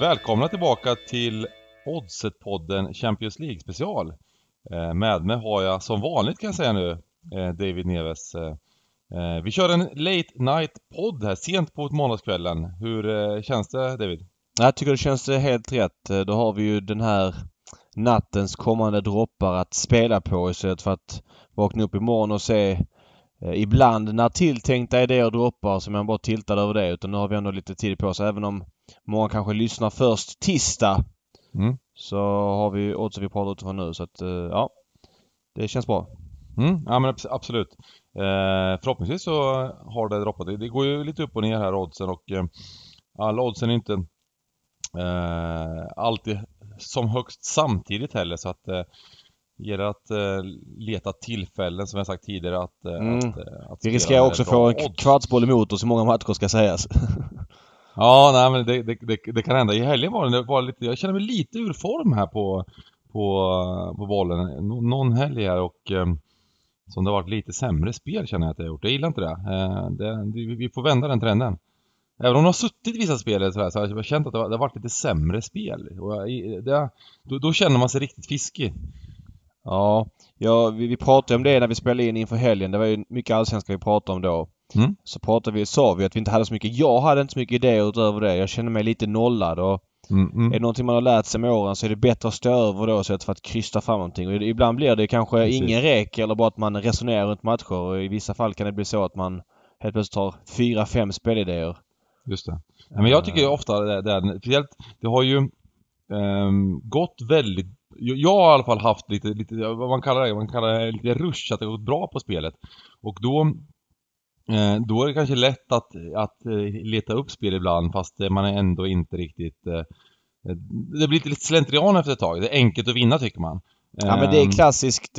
Välkomna tillbaka till Oddset-podden Champions League special. Eh, med mig har jag som vanligt kan jag säga nu eh, David Neves. Eh, vi kör en late night podd här sent på måndagskvällen. Hur känns det David? Jag tycker det känns helt rätt. Då har vi ju den här nattens kommande droppar att spela på istället för att vakna upp imorgon och se ibland när tilltänkta idéer droppar så man bara tiltad över det. Utan nu har vi ändå lite tid på oss även om många kanske lyssnar först tisdag. Mm. Så har vi odds vi pratar utifrån nu så att eh, ja. Det känns bra. Mm, ja men absolut. Eh, förhoppningsvis så har det droppat. Det går ju lite upp och ner här oddsen och eh, alla oddsen är inte eh, alltid som högst samtidigt heller så att eh, gäller att eh, leta tillfällen som jag sagt tidigare att... Eh, mm. att, eh, att Vi riskerar också få en kvartsboll emot oss i många matcher ska sägas. Ja, nej men det, det, det, det, kan hända. I helgen var det, var lite, jag känner mig lite ur form här på, på, på bollen. Någon helg här och eh, som det har varit lite sämre spel känner jag att jag har gjort. Jag gillar inte det. Eh, det vi får vända den trenden. Även om de har suttit i vissa spel så, här, så har jag känt att det har, det har varit lite sämre spel. Och det, då, då känner man sig riktigt fiskig. Ja, ja vi, vi pratade om det när vi spelade in inför helgen. Det var ju mycket allsvenska vi pratade om då. Mm. Så pratade vi, sa vi att vi inte hade så mycket. Jag hade inte så mycket idéer utöver det. Jag kände mig lite nollad och mm, mm. är det någonting man har lärt sig med åren så är det bättre att stå över då istället för att krysta fram någonting. Och ibland blir det kanske Precis. ingen rek eller bara att man resonerar runt matcher och i vissa fall kan det bli så att man helt plötsligt har fyra, fem spelidéer. Just det. Ja, men jag tycker ofta det, det, speciellt, det har ju um, gått väldigt jag har i alla fall haft lite, lite vad man kallar det, man kallar det lite rush, att det har gått bra på spelet. Och då Eh, då är det kanske lätt att, att eh, leta upp spel ibland fast man är ändå inte riktigt... Eh, det blir lite slentrian efter ett tag. Det är enkelt att vinna tycker man. Ja men det är ehm. klassiskt,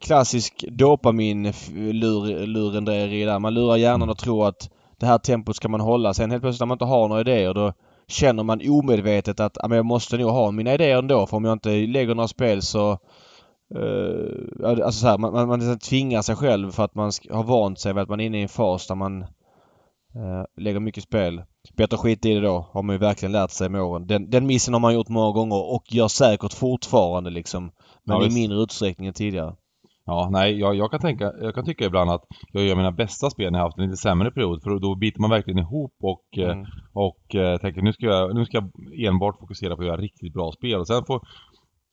klassisk dopamin-lurendrejeri där. Man lurar hjärnan och tror att det här tempot ska man hålla. Sen helt plötsligt när man inte har några idéer då känner man omedvetet att jag måste nog ha mina idéer ändå för om jag inte lägger några spel så Uh, alltså så här, man, man, man tvingar sig själv för att man har vant sig vid att man är inne i en fas där man uh, lägger mycket spel. Bättre skit i det då, har man ju verkligen lärt sig med åren. Den, den missen har man gjort många gånger och gör säkert fortfarande liksom. Men ja, i mindre utsträckning än tidigare. Ja, nej, jag, jag, kan tänka, jag kan tycka ibland att jag gör mina bästa spel när jag haft en lite sämre period. För då biter man verkligen ihop och, mm. och, och tänker nu ska, jag, nu ska jag enbart fokusera på att göra riktigt bra spel. Och sen får,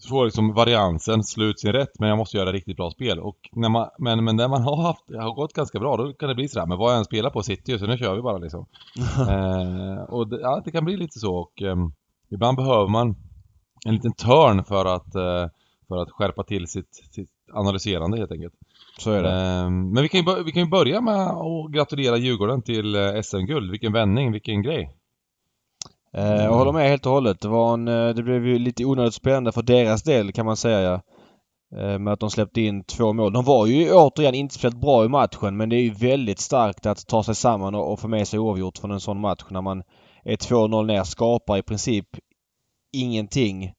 får liksom variansen slut sin rätt men jag måste göra riktigt bra spel. Och när man, men, men när man har haft, har gått ganska bra då kan det bli sådär, men vad jag än spelar på sitter ju så nu kör vi bara liksom. eh, och det, ja, det kan bli lite så och eh, ibland behöver man en liten törn för att, eh, för att skärpa till sitt, sitt analyserande helt enkelt. Så är det. Eh, men vi kan, ju, vi kan ju börja med att gratulera Djurgården till eh, SM-guld. Vilken vändning, vilken grej. Eh, jag håller med helt och hållet. Det, var en, eh, det blev ju lite onödigt spännande för deras del kan man säga. Eh, med att de släppte in två mål. De var ju återigen inte speciellt bra i matchen men det är ju väldigt starkt att ta sig samman och, få med sig oavgjort från en sån match när man är 2-0 ner. Skapar i princip ingenting.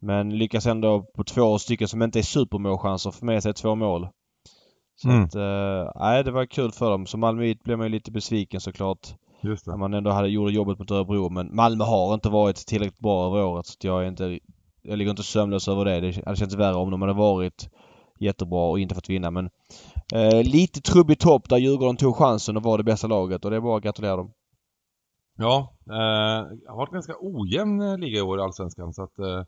Men lyckas ändå på två stycken som inte är supermålchanser få med sig två mål. Så mm. att, nej det var kul för dem. Som Malmöit blev man ju lite besviken såklart. Just det. När man ändå hade, gjort jobbet mot Örebro. Men Malmö har inte varit tillräckligt bra över året. Så jag är inte... Jag ligger inte sömnlös över det. Det hade känts värre om de hade varit jättebra och inte fått vinna. Men eh, lite trubbig topp där Djurgården tog chansen och var det bästa laget. Och det är bara att gratulera dem. Ja, eh, det har varit ganska ojämn eh, liga i år i Allsvenskan. Så att eh,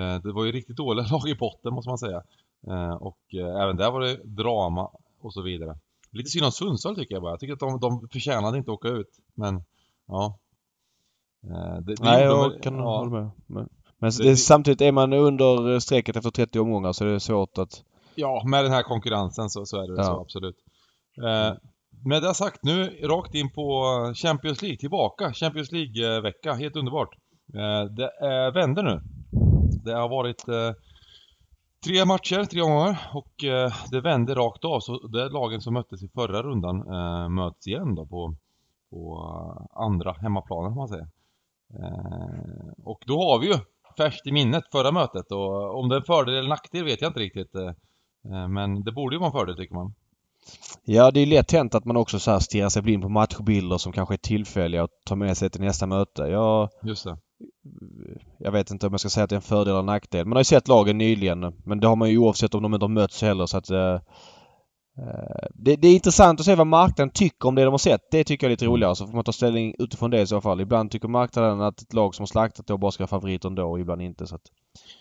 eh, det var ju riktigt dåliga lag i botten måste man säga. Eh, och eh, även där var det drama och så vidare. Lite synd om Sundsvall tycker jag bara. Jag tycker att de, de förtjänade inte att åka ut. Men, ja. Eh, det, det Nej, jag de, kan ja. hålla med. Men, men det, samtidigt är man under strecket efter 30 omgångar så är det svårt att... Ja, med den här konkurrensen så, så är det ja. så, absolut. Eh, med det sagt, nu rakt in på Champions League, tillbaka. Champions League-vecka, helt underbart. Eh, det är vänder nu. Det har varit eh, Tre matcher, tre gånger och eh, det vände rakt av så det lagen som möttes i förra rundan eh, möts igen då på, på andra hemmaplanen kan man säga. Eh, och då har vi ju färskt i minnet förra mötet och om det är fördel eller nackdel vet jag inte riktigt. Eh, eh, men det borde ju vara en fördel tycker man. Ja, det är lätt hänt att man också så här stirrar sig blind på matchbilder som kanske är tillfälliga och tar med sig till nästa möte. Jag, Just det jag vet inte om jag ska säga att det är en fördel eller nackdel. Man har ju sett lagen nyligen men det har man ju oavsett om de inte har mötts heller så att Eh, det, det, är intressant att se vad marknaden tycker om det de har sett. Det tycker jag är lite roligare. Så får man ta ställning utifrån det i så fall. Ibland tycker marknaden att ett lag som har slaktat då bara ska ha favoriter ändå och ibland inte. Så att...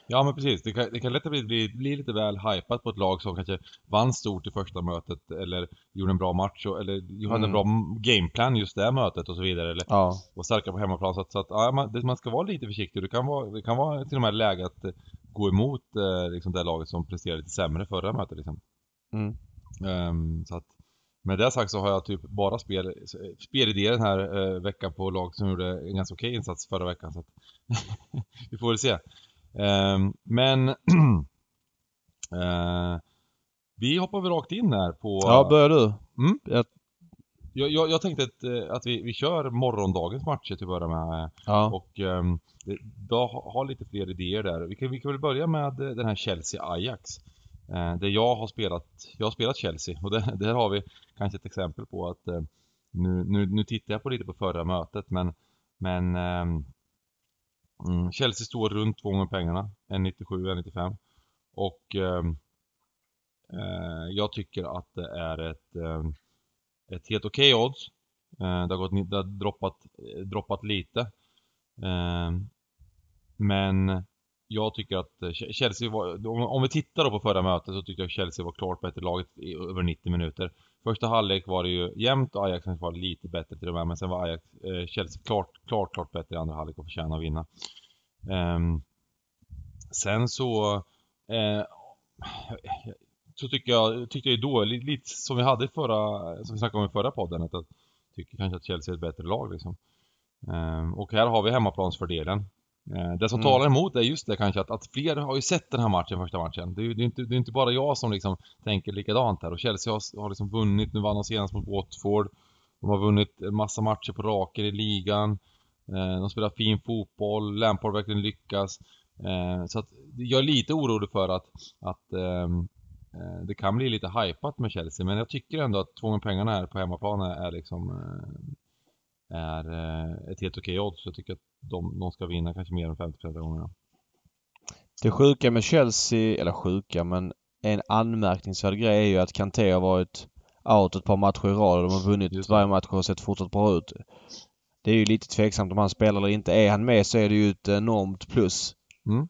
Ja men precis. Det kan, det kan lätt bli, bli, bli lite väl hypat på ett lag som kanske vann stort i första mötet eller gjorde en bra match och, eller hade mm. en bra gameplan just det mötet och så vidare. Eller ja. var starka på hemmaplan. Så att, så att ja, man, det, man, ska vara lite försiktig. Det kan vara, det kan vara till och med läge att eh, gå emot eh, liksom det laget som presterade lite sämre förra mötet liksom. Mm. Um, så att med det sagt så har jag typ bara spel, spelidéer den här uh, veckan på lag som gjorde en ganska okej insats förra veckan. Så att vi får väl se. Um, men uh, vi hoppar väl rakt in här på... Ja, börjar du. Mm? Jag... Jag, jag, jag, tänkte att, eh, att vi, vi kör morgondagens matcher till att börja med. Ja. Och um, då har lite fler idéer där. Vi kan, vi kan väl börja med den här Chelsea-Ajax. Eh, där jag har spelat, jag har spelat Chelsea och det, där har vi kanske ett exempel på att eh, nu, nu, nu tittar jag på lite på förra mötet men, men eh, Chelsea står runt två gånger pengarna, 1,97, 1,95 och ehm, eh, jag tycker att det är ett, ehm, ett helt okej okay odds. Eh, det har, gått, det har droppat, eh, droppat lite. Ehm, men jag tycker att eh, Chelsea var, om vi tittar då på förra mötet så tycker jag Chelsea var klart bättre laget i över 90 minuter. Första halvlek var det ju jämnt och Ajax var lite bättre till och med, men sen var Ajax, eh, Chelsea klart, klart, klart bättre i andra halvlek och förtjänade att vinna. Um, sen så, eh, så tycker jag, tyckte jag då, lite, lite som vi hade i förra, som vi snackade om i förra podden, att jag tycker kanske att Chelsea är ett bättre lag liksom. Um, och här har vi hemmaplansfördelen. Eh, det som mm. talar emot är just det kanske att, att fler har ju sett den här matchen, första matchen. Det är ju det är inte, det är inte bara jag som liksom tänker likadant här. Och Chelsea har, har liksom vunnit, nu vann de senast mot Watford. De har vunnit en massa matcher på raken i ligan. Eh, de spelar fin fotboll, Lampard verkligen lyckas. Eh, så att jag är lite orolig för att, att ehm, det kan bli lite hypat med Chelsea. Men jag tycker ändå att två pengarna här på hemmaplan är liksom är ett helt okej odds. Jag tycker att de, de ska vinna kanske mer än 50% av gångerna. Det sjuka med Chelsea, eller sjuka men en anmärkningsvärd grej är ju att Kanté har varit out ett par matcher i rad. De har vunnit varje match och sett fortsatt bra ut. Det är ju lite tveksamt om han spelar eller inte. Är han med så är det ju ett enormt plus. Mm.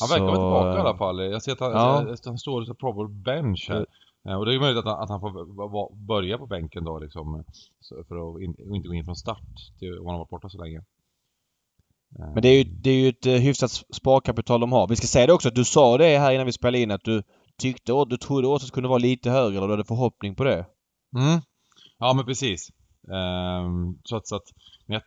Han verkar vara tillbaka i alla fall. Jag ser att han, ja. han står på probable bench här. Och det är möjligt att han, att han får börja på bänken då liksom. För att inte gå in från start till, om han har varit borta så länge. Men det är ju, det är ju ett eh, hyfsat sparkapital de har. Vi ska säga det också att du sa det här innan vi spelade in att du tyckte och du trodde att det kunde vara lite högre eller du hade förhoppning på det. Mm. Ja men precis. Um, så att, så att men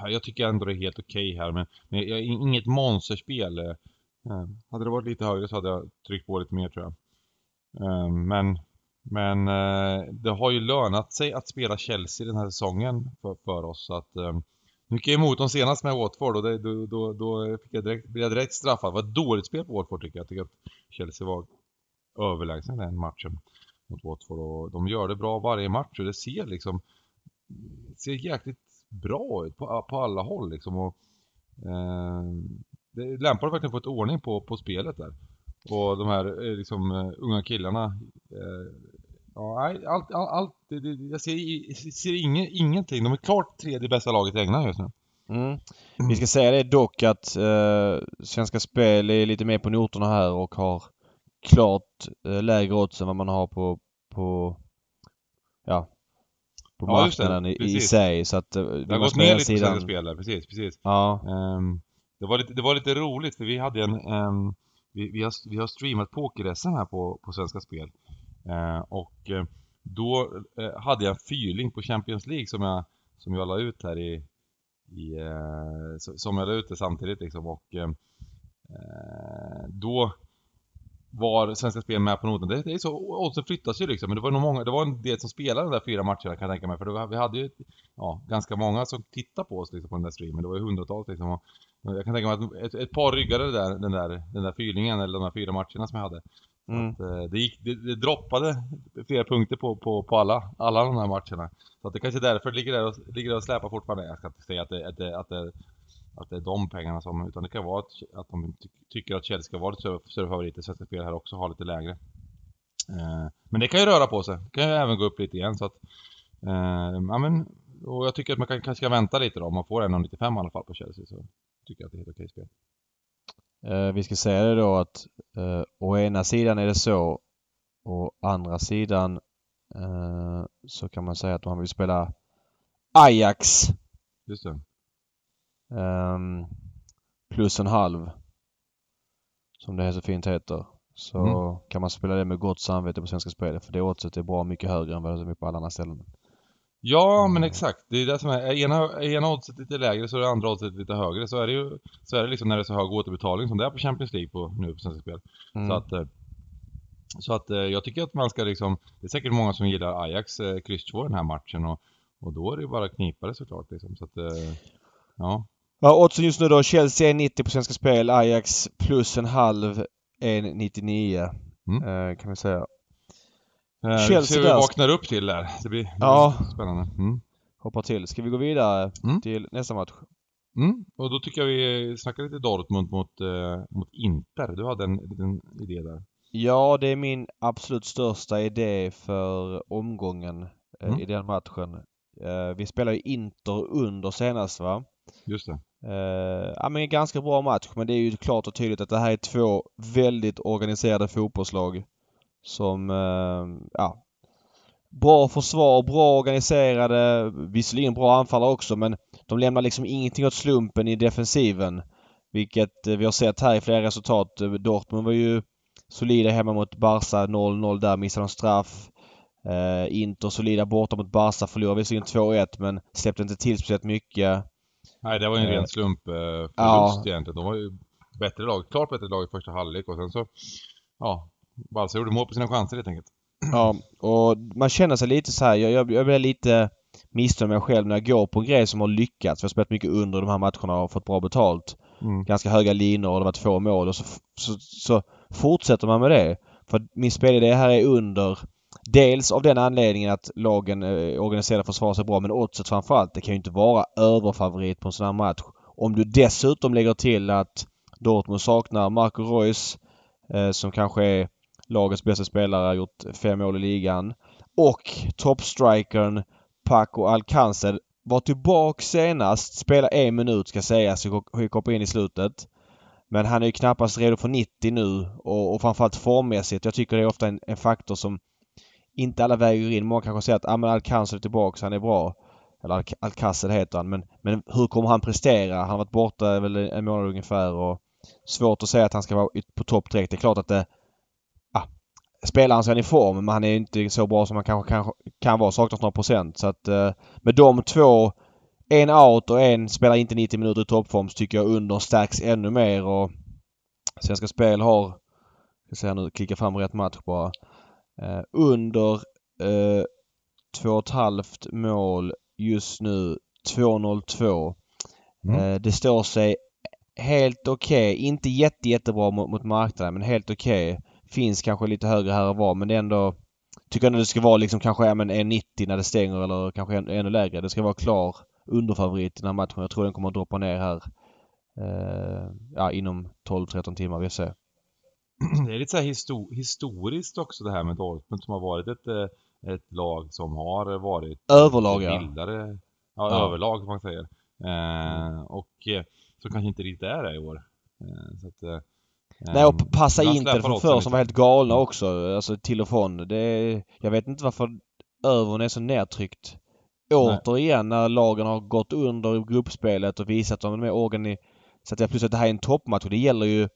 jag, jag tycker ändå det är helt okej okay här men, men jag, inget monsterspel. Uh, hade det varit lite högre så hade jag tryckt på lite mer tror jag. Um, men men uh, det har ju lönat sig att spela Chelsea den här säsongen för, för oss. Så att um, nu gick jag emot dem senast med Watford och det, då, då, då fick jag direkt, blev jag direkt straffad. Det var ett dåligt spel på Watford tycker jag. Jag tycker att Chelsea var överlägsen den matchen mot Watford och de gör det bra varje match och det ser liksom ser jäkligt bra ut på, på alla håll liksom och eh, det lämpar verkligen fått ordning på, på spelet där. Och de här eh, liksom eh, unga killarna eh, Ja, allt, allt, allt jag ser, ser ingen, ingenting. De är klart tredje bästa laget i England just nu. Mm. Vi ska säga det dock att eh, Svenska Spel är lite mer på noterna här och har klart eh, lägre odds än vad man har på, på ja, på ja, marknaden i, i, sig. Så att, eh, det har gått ner lite sidan... på Svenska Spel där, precis, precis. Ja. Um, det, var lite, det var lite roligt för vi hade en um, vi, vi, har, vi har streamat poker här på, på Svenska Spel. Eh, och eh, då eh, hade jag en fyrling på Champions League som jag, som jag la ut här i, i eh, som jag la ut det samtidigt liksom och eh, eh, då var Svenska Spel med på noten. Det, det är så, oddsen flyttas ju liksom. Men det var nog många, det var en del som spelade de där fyra matcherna kan jag tänka mig. För det, vi hade ju ja, ganska många som tittade på oss liksom, på den där streamen. Det var ju hundratals liksom. Och jag kan tänka mig att ett, ett par ryggade där, den där, den där fyrlingen eller de där fyra matcherna som jag hade. Mm. Att, eh, det, gick, det, det, droppade flera punkter på, på, på alla, alla de här matcherna. Så att det kanske är därför ligger där och, ligger där och släpar fortfarande. Jag ska inte säga att det, att det, att det att det är de pengarna som, utan det kan vara att, att de ty tycker att Chelsea ska vara lite större favorit i Svenska Spel här också, ha lite lägre. Eh, men det kan ju röra på sig. Det kan ju även gå upp lite igen så att... Eh, ja men... Och jag tycker att man kan, kanske ska vänta lite då. Om man får 1,95 i alla fall på Chelsea så tycker jag att det är helt okej spel. Eh, vi ska säga det då att eh, å ena sidan är det så. Å andra sidan eh, så kan man säga att man vill spela Ajax. Just det. Um, plus en halv. Som det så fint heter. Så mm. kan man spela det med gott samvete på Svenska Spel. För det oddset är bra mycket högre än vad det är på alla andra ställen. Ja, men exakt. Det är det som är. Är ena, ena oddset lite lägre så är det andra oddset lite högre. Så är det ju så är det liksom när det är så hög återbetalning som det är på Champions League på, nu på Svenska Spel. Mm. Så att, eh, så att eh, jag tycker att man ska liksom, det är säkert många som gillar Ajax eh, kryss 2 den här matchen och, och då är det ju bara knipare såklart liksom. Så att, ja. Ja, oddsen just nu då. Chelsea är 90 på Svenska Spel. Ajax plus en halv 1,99 mm. eh, kan vi säga. Eh, Chelsea vi ser vi vaknar upp till där. Det blir, ja. spännande. Mm. Hoppar till. Ska vi gå vidare mm. till nästa match? Mm. Och då tycker jag vi snackar lite Dortmund mot, eh, mot Inter. Du hade en liten idé där. Ja, det är min absolut största idé för omgången eh, mm. i den matchen. Eh, vi spelar ju Inter under senast va? Just det. Uh, ja men en ganska bra match men det är ju klart och tydligt att det här är två väldigt organiserade fotbollslag. Som, uh, ja. Bra försvar, bra organiserade, visserligen bra anfallare också men de lämnar liksom ingenting åt slumpen i defensiven. Vilket uh, vi har sett här i flera resultat. Dortmund var ju solida hemma mot Barca 0-0 där, missade en straff. Uh, Inter solida borta mot Barca, förlorade visserligen 2-1 men släppte inte till speciellt mycket. Nej, det var ju en ren slump eh, förlust ja. egentligen. De var ju bättre lag, klart bättre lag i första halvlek och sen så, ja, Balsa gjorde mål på sina chanser helt enkelt. Ja, och man känner sig lite så här, jag, jag, jag blir lite med mig själv när jag går på en grej som har lyckats. Vi har spelat mycket under de här matcherna och fått bra betalt. Mm. Ganska höga linor och det var två mål och så, så, så fortsätter man med det. För min spelidé här är under Dels av den anledningen att lagen eh, organiserade försvar sig bra men oddset framförallt. Det kan ju inte vara överfavorit på en sån här match. Om du dessutom lägger till att Dortmund saknar Marco Reus eh, som kanske är lagets bästa spelare, gjort fem mål i ligan. Och toppstrikern Paco Alcancer var tillbaka senast, spelade en minut ska sägas, gick hoppa in i slutet. Men han är ju knappast redo för 90 nu och, och framförallt formmässigt. Jag tycker det är ofta en, en faktor som inte alla väger in. Många kanske säger att ah, men Alcancer är tillbaka, han är bra. Eller Al Alcacer heter han. Men, men hur kommer han prestera? Han har varit borta väl en månad ungefär och svårt att säga att han ska vara på topp direkt. Det är klart att det... Spelar han sig i form men han är inte så bra som han kanske kan, kan vara. Saknas några procent. Så att eh, med de två en out och en spelar inte 90 minuter i toppform så tycker jag under stärks ännu mer och Svenska Spel har, jag ska säga nu, klicka fram rätt match bara. Eh, under eh, 2,5 mål just nu 2,02. Mm. Eh, det står sig helt okej. Okay. Inte jätte, jättebra mot, mot marknaden men helt okej. Okay. Finns kanske lite högre här och var men det är ändå Tycker ändå det ska vara liksom kanske ja, men 1,90 när det stänger eller kanske än, ännu lägre. Det ska vara klar underfavorit i den här matchen. Jag tror den kommer att droppa ner här. Eh, ja, inom 12-13 timmar. Vi ser. det är lite så histor historiskt också det här med Dortmund som har varit ett, eh, ett lag som har varit Överlag ja. Bildare, ja, ja. överlag som man säger. Eh, och eh, så kanske inte riktigt är det i år. Eh, så att, eh, Nej och passa Inter från förr som var helt galna också. Alltså till och från. Det, jag vet inte varför övern är så nedtryckt. Återigen när lagen har gått under gruppspelet och visat att de är organiserade. Så att plus att det här är en toppmatch och det gäller ju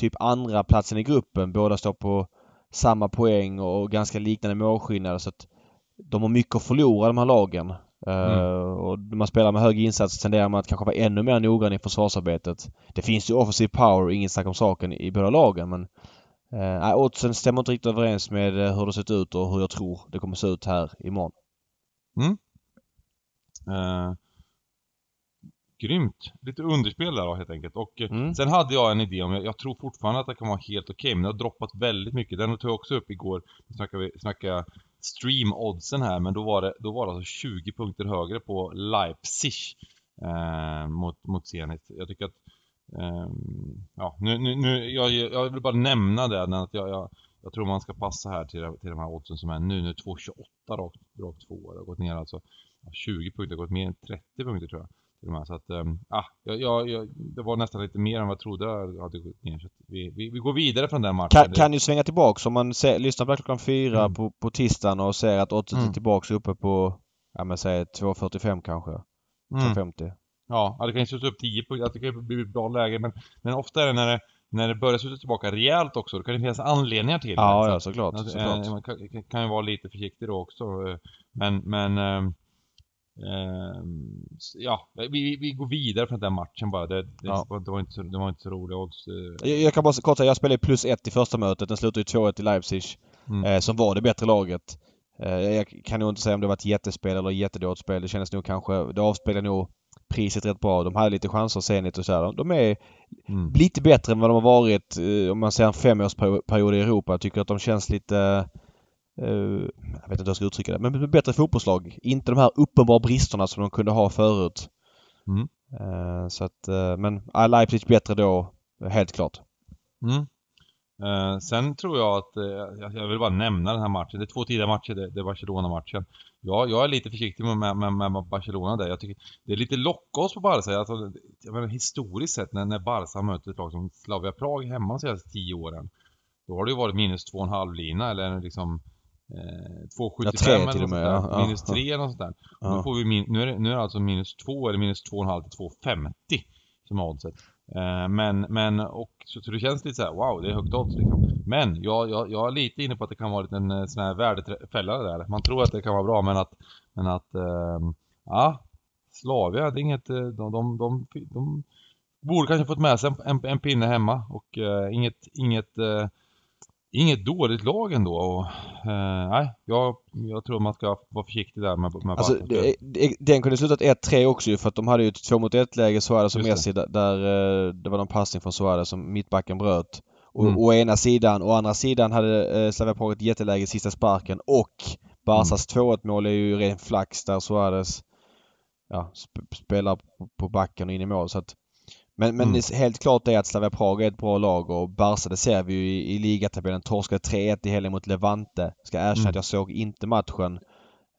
typ andra platsen i gruppen. Båda står på samma poäng och ganska liknande målskillnader så att de har mycket att förlora de här lagen. Mm. Uh, och när man spelar med hög insats tenderar man att kanske vara ännu mer noggrann i försvarsarbetet. Det finns ju offensiv power, inget snack om saken, i båda lagen men uh, oddsen stämmer inte riktigt överens med uh, hur det sett ut och hur jag tror det kommer se ut här imorgon. Mm. Uh, Grymt! Lite underspel där då helt enkelt. Och eh, mm. sen hade jag en idé om, jag, jag tror fortfarande att det kan vara helt okej, okay, men det har droppat väldigt mycket. Den tog jag också upp igår. Snackade snackade stream-oddsen här, men då var det, då var det alltså 20 punkter högre på Leipzig. eh, mot, mot Zenit. Jag tycker att eh, ja, nu, nu, nu, jag, jag vill bara nämna det, att jag, jag, jag tror man ska passa här till, till de här oddsen som är nu. Nu 2,28 rakt, rakt två. Det har gått ner alltså 20 punkter, det har gått mer än 30 punkter tror jag. Till de här. Så att, ähm, jag, jag, det var nästan lite mer än vad jag trodde hade gått ner. Så vi, vi, vi, går vidare från den matchen. Kan, kan ju svänga tillbaks om man ser, lyssnar på klockan fyra mm. på, på tisdagen och ser att oddset mm. är tillbaks uppe på, ja men säg 2,45 kanske. Mm. 2,50. Ja, det kan ju sluta upp 10 punkter, det kan ju bli ett bra läge men, men ofta är det när det när det börjar sluta tillbaka rejält också, då kan det finnas anledningar till det. Ja, ja såklart. Alltså, såklart. Man kan, kan ju vara lite försiktig då också. Men, men äh, äh, ja, vi, vi går vidare från den matchen bara. Det, det, ja. det, var, inte så, det var inte så roliga odds. Eh. Jag, jag kan bara kort säga, jag spelade plus ett i första mötet. Den slutade ju 2-1 i Leipzig. Mm. Eh, som var det bättre laget. Eh, jag kan nog inte säga om det var ett jättespel eller jättedåligt spel. Det kändes nog kanske, det avspeglar nog priset rätt bra. De hade lite chanser Zenit och så här. De är mm. lite bättre än vad de har varit eh, om man ser en femårsperiod i Europa. Jag tycker att de känns lite jag vet inte hur jag ska uttrycka det. Men bättre fotbollslag. Inte de här uppenbara bristerna som de kunde ha förut. Mm. Uh, så att, uh, men Leipzig bättre då, helt klart. Mm. Uh, sen tror jag att, uh, jag vill bara nämna den här matchen. Det är två tidiga matcher, det, det är Barcelona-matchen. Ja, jag är lite försiktig med, med, med Barcelona där. Jag tycker det är lite locka på Barca. Alltså, jag menar, historiskt sett när, när Barca möter ett lag som Slavia Prag hemma de senaste tio åren. Då har det ju varit minus två och en halv lina eller liksom eh, 2,75 ja, eller något med, ja, Minus ja, 3 eller något sånt där. Ja. Nu, får vi min, nu, är det, nu är det alltså minus 2 eller minus 2,5 till 2,50 som är oddset. Eh, men, men, och så, så det känns lite så här, wow, det är högt odds liksom. Men jag, jag, jag är lite inne på att det kan vara en eh, sån här värdefälla där. Man tror att det kan vara bra men att, men att, äh, ja, Slavia, det är inget, de, de, de, de borde kanske fått med sig en, en, en pinne hemma och äh, inget, inget äh, inget dåligt lag ändå. Och, eh, nej, jag, jag tror man ska vara försiktig där med, med alltså, det, det, Den kunde slutat 1-3 också ju för att de hade ju ett 2 mot 1 läge Suarez och Messi där, där eh, det var någon passning från Suarez som mittbacken bröt. Och, mm. å ena sidan, å andra sidan hade eh, Slavia Prag ett jätteläge i sista sparken och Barcas mm. 2-1 mål är ju ren flax där Suarez ja, sp spelar på, på backen och in i mål så att men, men mm. helt klart är att Slavia Prag är ett bra lag och Barca det ser vi ju i, i ligatabellen. Torskade 3-1 i helgen mot Levante. Ska erkänna mm. att jag såg inte matchen.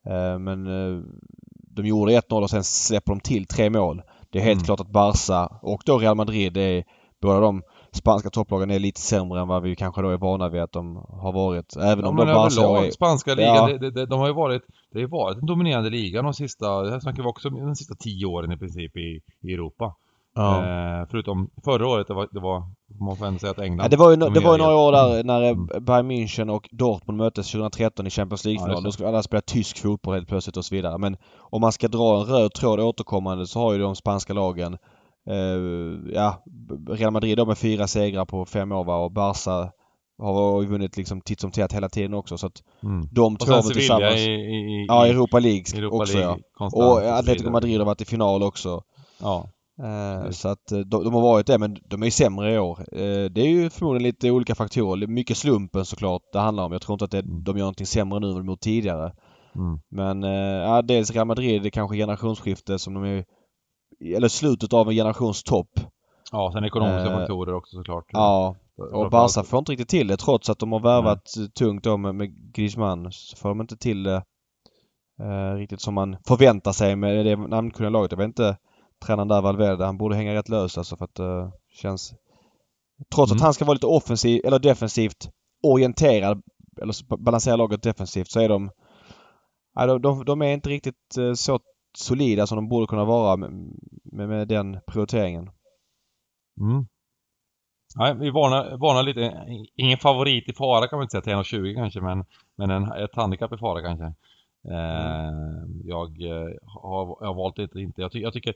Uh, men uh, de gjorde 1-0 och sen släpper de till tre mål. Det är helt mm. klart att Barca och då Real Madrid, är, båda de spanska topplagen är lite sämre än vad vi kanske då är vana vid att de har varit. Även ja, om de Barca är... Spanska ligan, ja. det, det, de har ju varit, det har varit en dominerande liga de sista, det här snackar vi också de sista tio åren i princip i, i Europa. Ja. Eh, förutom förra året, det var, det var man får ändå säga att England... Ja, det var ju, det var ju några år där när mm. Bayern München och Dortmund möttes 2013 i Champions League-final. Ja, Då skulle alla spela tysk fotboll helt plötsligt och så vidare. Men om man ska dra en röd tråd återkommande så har ju de spanska lagen eh, ja, Real Madrid då med fyra segrar på fem år va? och Barca har vunnit liksom titt som tätt hela tiden också så att mm. de två var tillsammans... I, i, ja, Europa League Europa också League, ja. Och Atletico Madrid har varit i final också. Ja. Uh, så att eh, de, de, har varit det men de är sämre i år. Uh, det är ju förmodligen lite olika faktorer. Mycket slumpen såklart det handlar om. Jag tror inte att det, mm. de gör någonting sämre nu än de gjort tidigare. Mm. Men ja, dels Real Madrid, det är kanske generationsskifte som de är... Eller slutet av en generationstopp. Ja, sen ekonomiska faktorer också såklart. Ja. Och Barca får inte riktigt till det trots att de har värvat Nej. tungt då med, med Griezmann. Så får de inte till det riktigt som man förväntar sig med det namnkunniga laget. Jag vet inte tränaren där Valverde, han borde hänga rätt lös alltså för att det uh, känns... Trots mm. att han ska vara lite offensiv eller defensivt orienterad eller balansera laget defensivt så är de... Ja, de, de, de är inte riktigt uh, så solida som de borde kunna vara med, med, med den prioriteringen. Mm. Nej, vi varnar, varnar lite. Ingen favorit i fara kan man inte säga till 1,20 kanske men, men en, ett handikapp i fara kanske. Eh, mm. jag, eh, har, jag har valt det inte. Jag, ty, jag tycker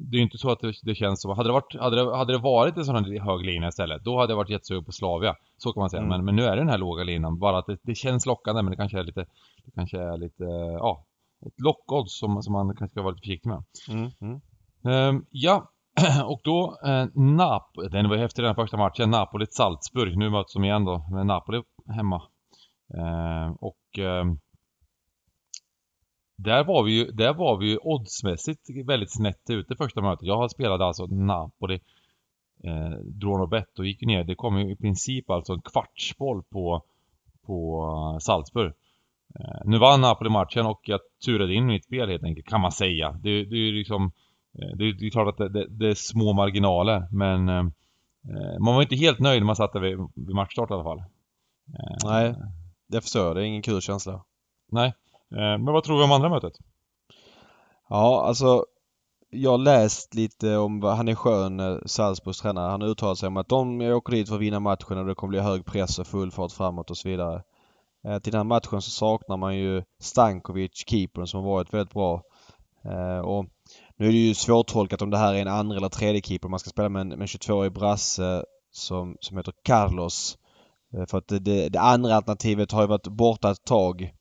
det är inte så att det, det, känns som, hade det, varit, hade, det, hade det varit en sån här hög lina istället, då hade jag varit jättesugen på Slavia. Så kan man säga. Mm. Men, men nu är det den här låga linan, bara att det, det, känns lockande men det kanske är lite, det kanske är lite, ja, ett lockodds som, som man kanske ska vara lite försiktig med. Mm. Mm. Um, ja, och då eh, Napoli, den var efter den första matchen, Napoli-Salzburg. Nu möts de igen då, med Napoli hemma. Uh, och uh, där var vi ju, där var vi ju oddsmässigt väldigt snett ute första mötet. Jag spelade alltså Napoli eh, Drone och gick ner. Det kom ju i princip alltså en kvartsboll på, på uh, Salzburg. Eh, nu vann Napoli matchen och jag turade in mitt spel helt enkelt, kan man säga. Det, det är ju liksom eh, det, det, är klart att det, det, det, är små marginaler men eh, eh man var inte helt nöjd när man satt där vid, vid matchstart i alla fall. Eh, Nej, det förstår jag. Det är ingen kul känsla. Nej. Eh, men vad tror vi om andra mötet? Ja, alltså jag har läst lite om vad han är skön, eh, Salzburgs tränare. Han uttalar sig om att de åker dit för att vinna matchen och det kommer bli hög press och full fart framåt och så vidare. Eh, till den här matchen så saknar man ju Stankovic, keepern, som har varit väldigt bra. Och nu är det ju svårtolkat om det här är en andra eller tredje keeper. Man ska spela med en, en 22-årig brasse som, som heter Carlos. För att det, det, det, andra alternativet har ju varit borta ett tag.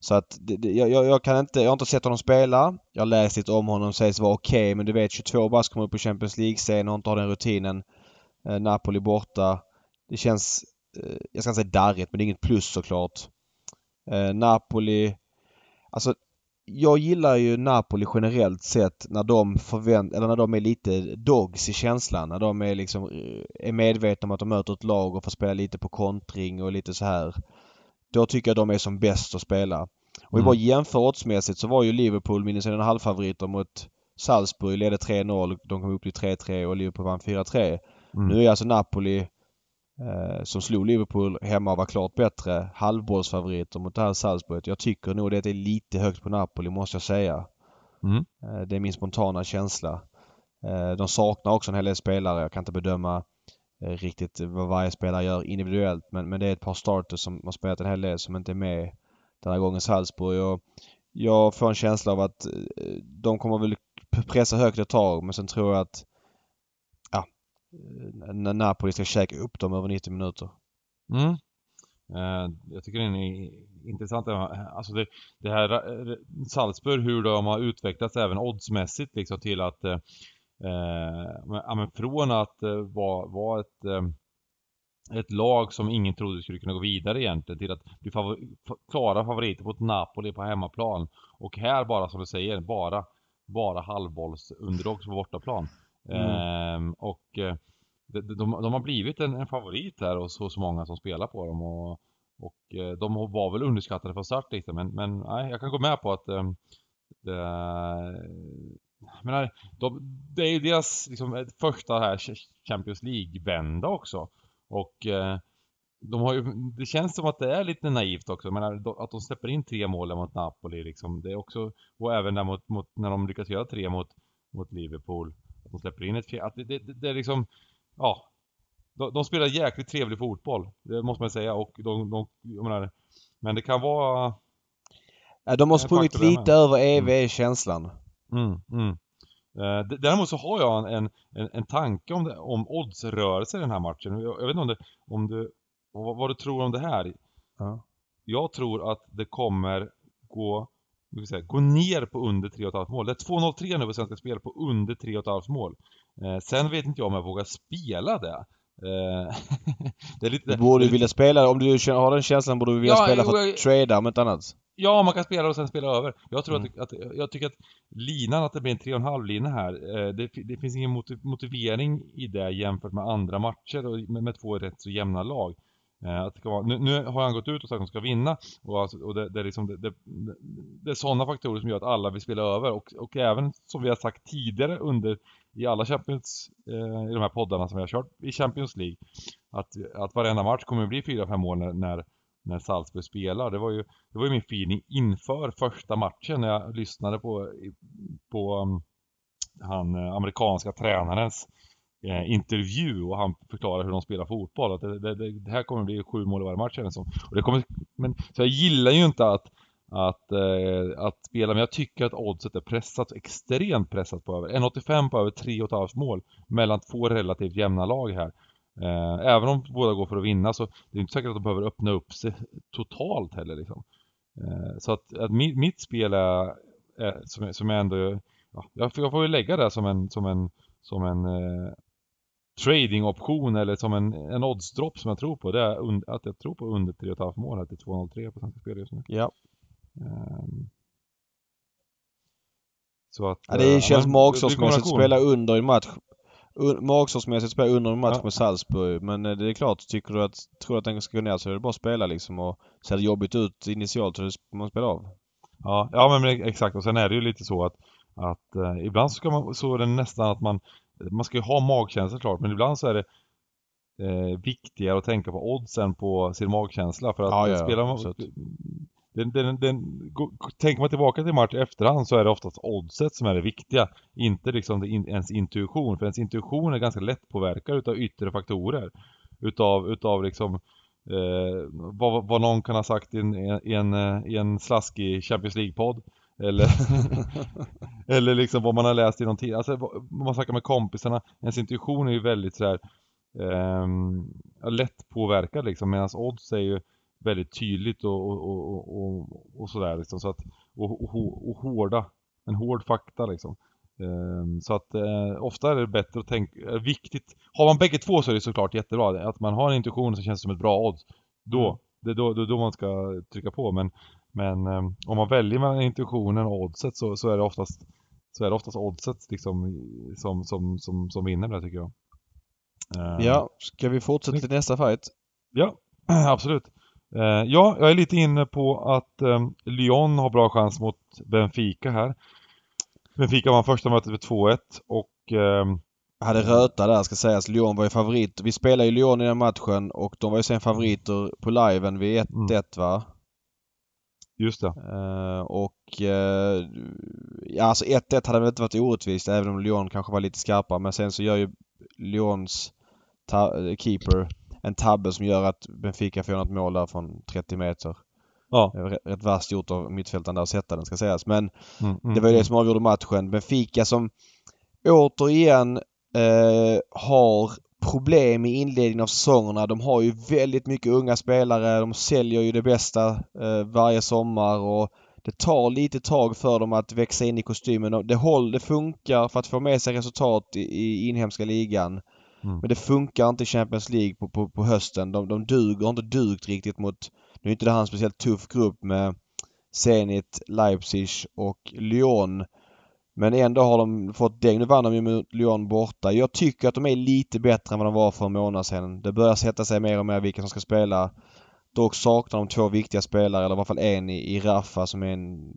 Så att det, det, jag, jag, kan inte, jag har inte sett honom spela. Jag har läst lite om honom, sägs vara okej okay, men du vet 22 bast kommer upp på Champions League-scen och inte har den rutinen. Eh, Napoli borta. Det känns, eh, jag ska inte säga darrigt men det är inget plus såklart. Eh, Napoli, alltså jag gillar ju Napoli generellt sett när de förvänt eller när de är lite dogs i känslan. När de är liksom eh, är medvetna om att de möter ett lag och får spela lite på kontring och lite så här. Då tycker jag de är som bäst att spela. Och mm. vi bara jämför oddsmässigt så var ju Liverpool minus en halvfavoriter mot Salzburg, ledde 3-0. De kom upp till 3-3 och Liverpool vann 4-3. Mm. Nu är alltså Napoli eh, som slog Liverpool hemma och var klart bättre halvbollsfavoriter mot det här Salzburg. Jag tycker nog det är lite högt på Napoli måste jag säga. Mm. Eh, det är min spontana känsla. Eh, de saknar också en hel del spelare. Jag kan inte bedöma Eh, riktigt vad varje spelare gör individuellt. Men, men det är ett par starters som har spelat en hel del som inte är med den här gången Salzburg. Och jag får en känsla av att eh, de kommer väl pressa högt ett tag men sen tror jag att ja, eh, Napoli ska käka upp dem över 90 minuter. Mm. Jag tycker den är intressant. Alltså det, det här Salzburg, hur de har utvecklats även oddsmässigt liksom till att uh, Eh, men, men från att eh, vara var ett, eh, ett lag som ingen trodde skulle kunna gå vidare egentligen till att bli favor klara favoriter mot Napoli på hemmaplan. Och här bara som du säger, bara, bara halvbollsunderlag på bortaplan. Mm. Eh, och de, de, de, har blivit en, en favorit här hos, hos många som spelar på dem. Och, och de var väl underskattade från start lite men, men nej, jag kan gå med på att det, menar, de, det är ju deras liksom, första här Champions League-vända också. Och eh, de har ju, det känns som att det är lite naivt också. Menar, att de släpper in tre mål mot Napoli liksom. Det är också, och även där mot, mot när de lyckas göra tre mot, mot Liverpool. Att de släpper in ett fjärde. Det, det, det, är liksom, ja. De, de, spelar jäkligt trevlig fotboll. Det måste man säga. Och de, de menar, men det kan vara... Ja, de har sprungit lite över EV mm. Mm, mm. Eh, däremot så har jag en, en, en tanke om, det, om oddsrörelse i den här matchen. Jag, jag vet inte om, det, om du, vad, vad, du tror om det här. Ja. Jag tror att det kommer gå, säga, gå ner på under 3,5 mål. Det är 2,03 nu på Svenska Spel på under 3,5 mål. Eh, sen vet inte jag om jag vågar spela det. Eh, det är lite, du borde vilja spela, om du har den känslan borde du vilja ja, spela för att trada om inte annat. Ja, man kan spela och sen spela över. Jag tror mm. att, att, jag tycker att linan, att det blir en 3,5 lina här, eh, det, det, finns ingen motivering i det jämfört med andra matcher och med, med två rätt så jämna lag. Eh, att vara, nu, nu, har han gått ut och sagt att de ska vinna och, alltså, och det, det, är liksom, det, det, är sådana faktorer som gör att alla vill spela över och, och även som vi har sagt tidigare under i alla Champions, eh, i de här poddarna som vi har kört i Champions League att, att varenda match kommer att bli 4-5 mål när, när när Salzburg spelar. Det var ju, det var ju min feeling inför första matchen när jag lyssnade på, på um, han eh, amerikanska tränarens eh, intervju och han förklarar hur de spelar fotboll. Att det, det, det här kommer bli sju mål i varje match känns som. Och det kommer, men, så jag gillar ju inte att att, eh, att spela, men jag tycker att oddset är pressat, extremt pressat på över 1,85 på över 3,5 mål mellan två relativt jämna lag här. Eh, även om båda går för att vinna så det är inte säkert att de behöver öppna upp sig totalt heller liksom. Eh, så att, att mitt, mitt, spel är, är som, som jag ändå, ja, jag, jag får ju lägga det som en, som en, som en eh, tradingoption eller som en, en oddsdropp som jag tror på. Det är un, att jag tror på under 3,5 mål här till 2,03 på Svenska Spel just nu. Ja. Um, Så att, ja, det känns magsårsmässigt att spela under en match. Magsårsmässigt spela under en match ja. med Salzburg. Men det är klart, tycker du att, tror du att den ska gå ner så är det bara att spela liksom och ser det jobbigt ut initialt så man spelar av. Ja, ja men exakt och sen är det ju lite så att, att eh, ibland så, ska man, så är det nästan att man man ska ju ha magkänsla klart men ibland så är det eh, viktigare att tänka på oddsen på sin magkänsla för att ja, ja, spelar man, den, den, den, tänker man tillbaka till match efterhand så är det oftast oddset som är det viktiga. Inte liksom ens intuition. För ens intuition är ganska lätt påverkad utav yttre faktorer. Utav, utav liksom eh, vad, vad någon kan ha sagt i en, i en, i en slaskig Champions League-podd. Eller, eller liksom vad man har läst i någon tid. Alltså vad man snackar med kompisarna. Ens intuition är ju väldigt sådär eh, lätt påverkad liksom. Medan odds är ju väldigt tydligt och, och, och, och, och sådär liksom. Så att, och, och, och hårda, en hård fakta liksom. Um, så att uh, ofta är det bättre att tänka, är viktigt, har man bägge två så är det såklart jättebra. Att man har en intuition som känns som ett bra odds. Då, mm. det är då, då, då man ska trycka på. Men, men um, om man väljer mellan intuitionen och oddset så, så är det oftast så är det oftast oddset liksom som, som, som, som vinner där tycker jag. Um, ja, ska vi fortsätta till nästa fight? Ja, absolut. Eh, ja, jag är lite inne på att eh, Lyon har bra chans mot Benfica här. Benfica var första mötet med 2-1 och... Eh, hade röta där ska sägas. Lyon var ju favorit. Vi spelade ju Lyon i den matchen och de var ju sen favoriter på liven vid 1-1 mm. va? Just det. Uh, och uh, ja, alltså 1-1 hade väl inte varit orättvist även om Lyon kanske var lite skarpare men sen så gör ju Lyons keeper en tabbe som gör att Benfica får något mål där från 30 meter. Ja. Rätt vasst gjort av mittfältaren där att sätta den ska sägas. Men mm, mm, det var ju det mm. som avgjorde matchen. Benfica som återigen eh, har problem i inledningen av säsongerna. De har ju väldigt mycket unga spelare. De säljer ju det bästa eh, varje sommar och det tar lite tag för dem att växa in i kostymen. Det, håll, det funkar för att få med sig resultat i, i inhemska ligan. Mm. Men det funkar inte i Champions League på, på, på hösten. De, de duger har inte dugt riktigt mot... Nu är inte det här en speciellt tuff grupp med Zenit, Leipzig och Lyon. Men ändå har de fått däng. Nu vann de ju mot Lyon borta. Jag tycker att de är lite bättre än vad de var för en månad sedan. Det börjar sätta sig mer och mer vilka som ska spela. Dock saknar de två viktiga spelare, eller i alla fall en i, i Rafa som är en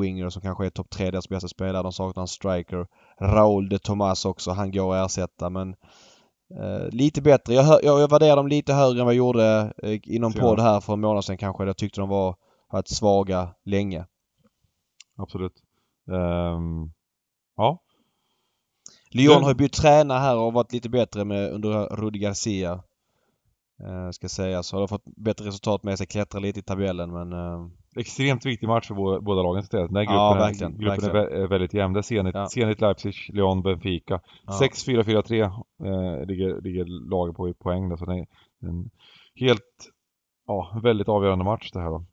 winger som kanske är topp tre deras bästa spelare. De saknar en striker. Raul de Tomas också. Han går att ersätta men Eh, lite bättre. Jag, hör, jag, jag värderar dem lite högre än vad jag gjorde eh, inom podd här för en månad sedan kanske. Jag tyckte de var varit svaga länge. Absolut. Um, ja. Lyon Men... har bytt tränare här och varit lite bättre med under Rudi Garcia. Uh, ska sägas. Har fått bättre resultat med sig, klättrar lite i tabellen men... Extremt viktig match för båda lagen. Den här gruppen, ja, verkligen, gruppen verkligen. är väldigt jämn. Det är Zenit, ja. Zenit Leipzig, Lyon, Benfica. Ja. 6-4-4-3 eh, ligger, ligger laget på i poäng där, så det är en helt, ja, väldigt avgörande match det här då.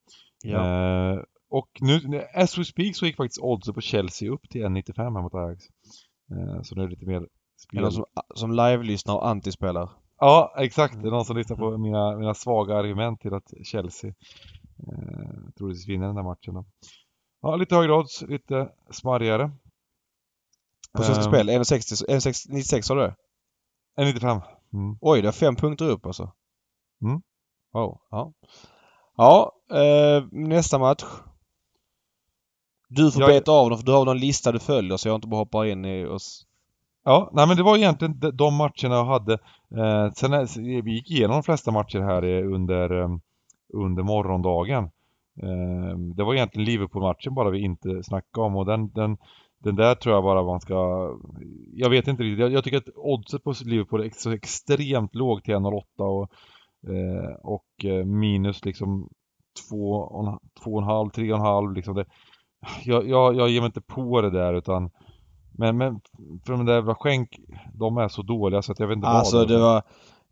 Ja. Eh, och nu, as we speak så gick faktiskt oddset på Chelsea upp till 1,95 här mot Ajax. Eh, så nu är det lite mer spel. Eller som, som live-lyssnar och antispelar. Ja, exakt. Det är någon som lyssnar på mina, mina svaga argument till att Chelsea eh, troligtvis vinner den där matchen då. Ja, lite högre odds, lite smarrigare. På Svenska um, Spel, 1,96 sa du 1,95. Mm. Oj, det är fem punkter upp alltså. Mm. Wow, ja. Ja, eh, nästa match. Du får jag... beta av dem för du har någon lista du följer så jag inte bara hoppar in i oss. Ja, nej men det var egentligen de matcherna jag hade. Eh, sen vi gick igenom de flesta matcher här under, um, under morgondagen. Eh, det var egentligen Liverpool-matchen bara vi inte snackade om och den, den, den där tror jag bara man ska... Jag vet inte riktigt. Jag, jag tycker att oddset på Liverpool är så extremt lågt till 1,08 och, eh, och eh, minus liksom 2,5, 3,5 liksom. Det, jag, jag, jag ger mig inte på det där utan men, men för de där jävla skänk, de är så dåliga så att jag vet inte alltså, vad det var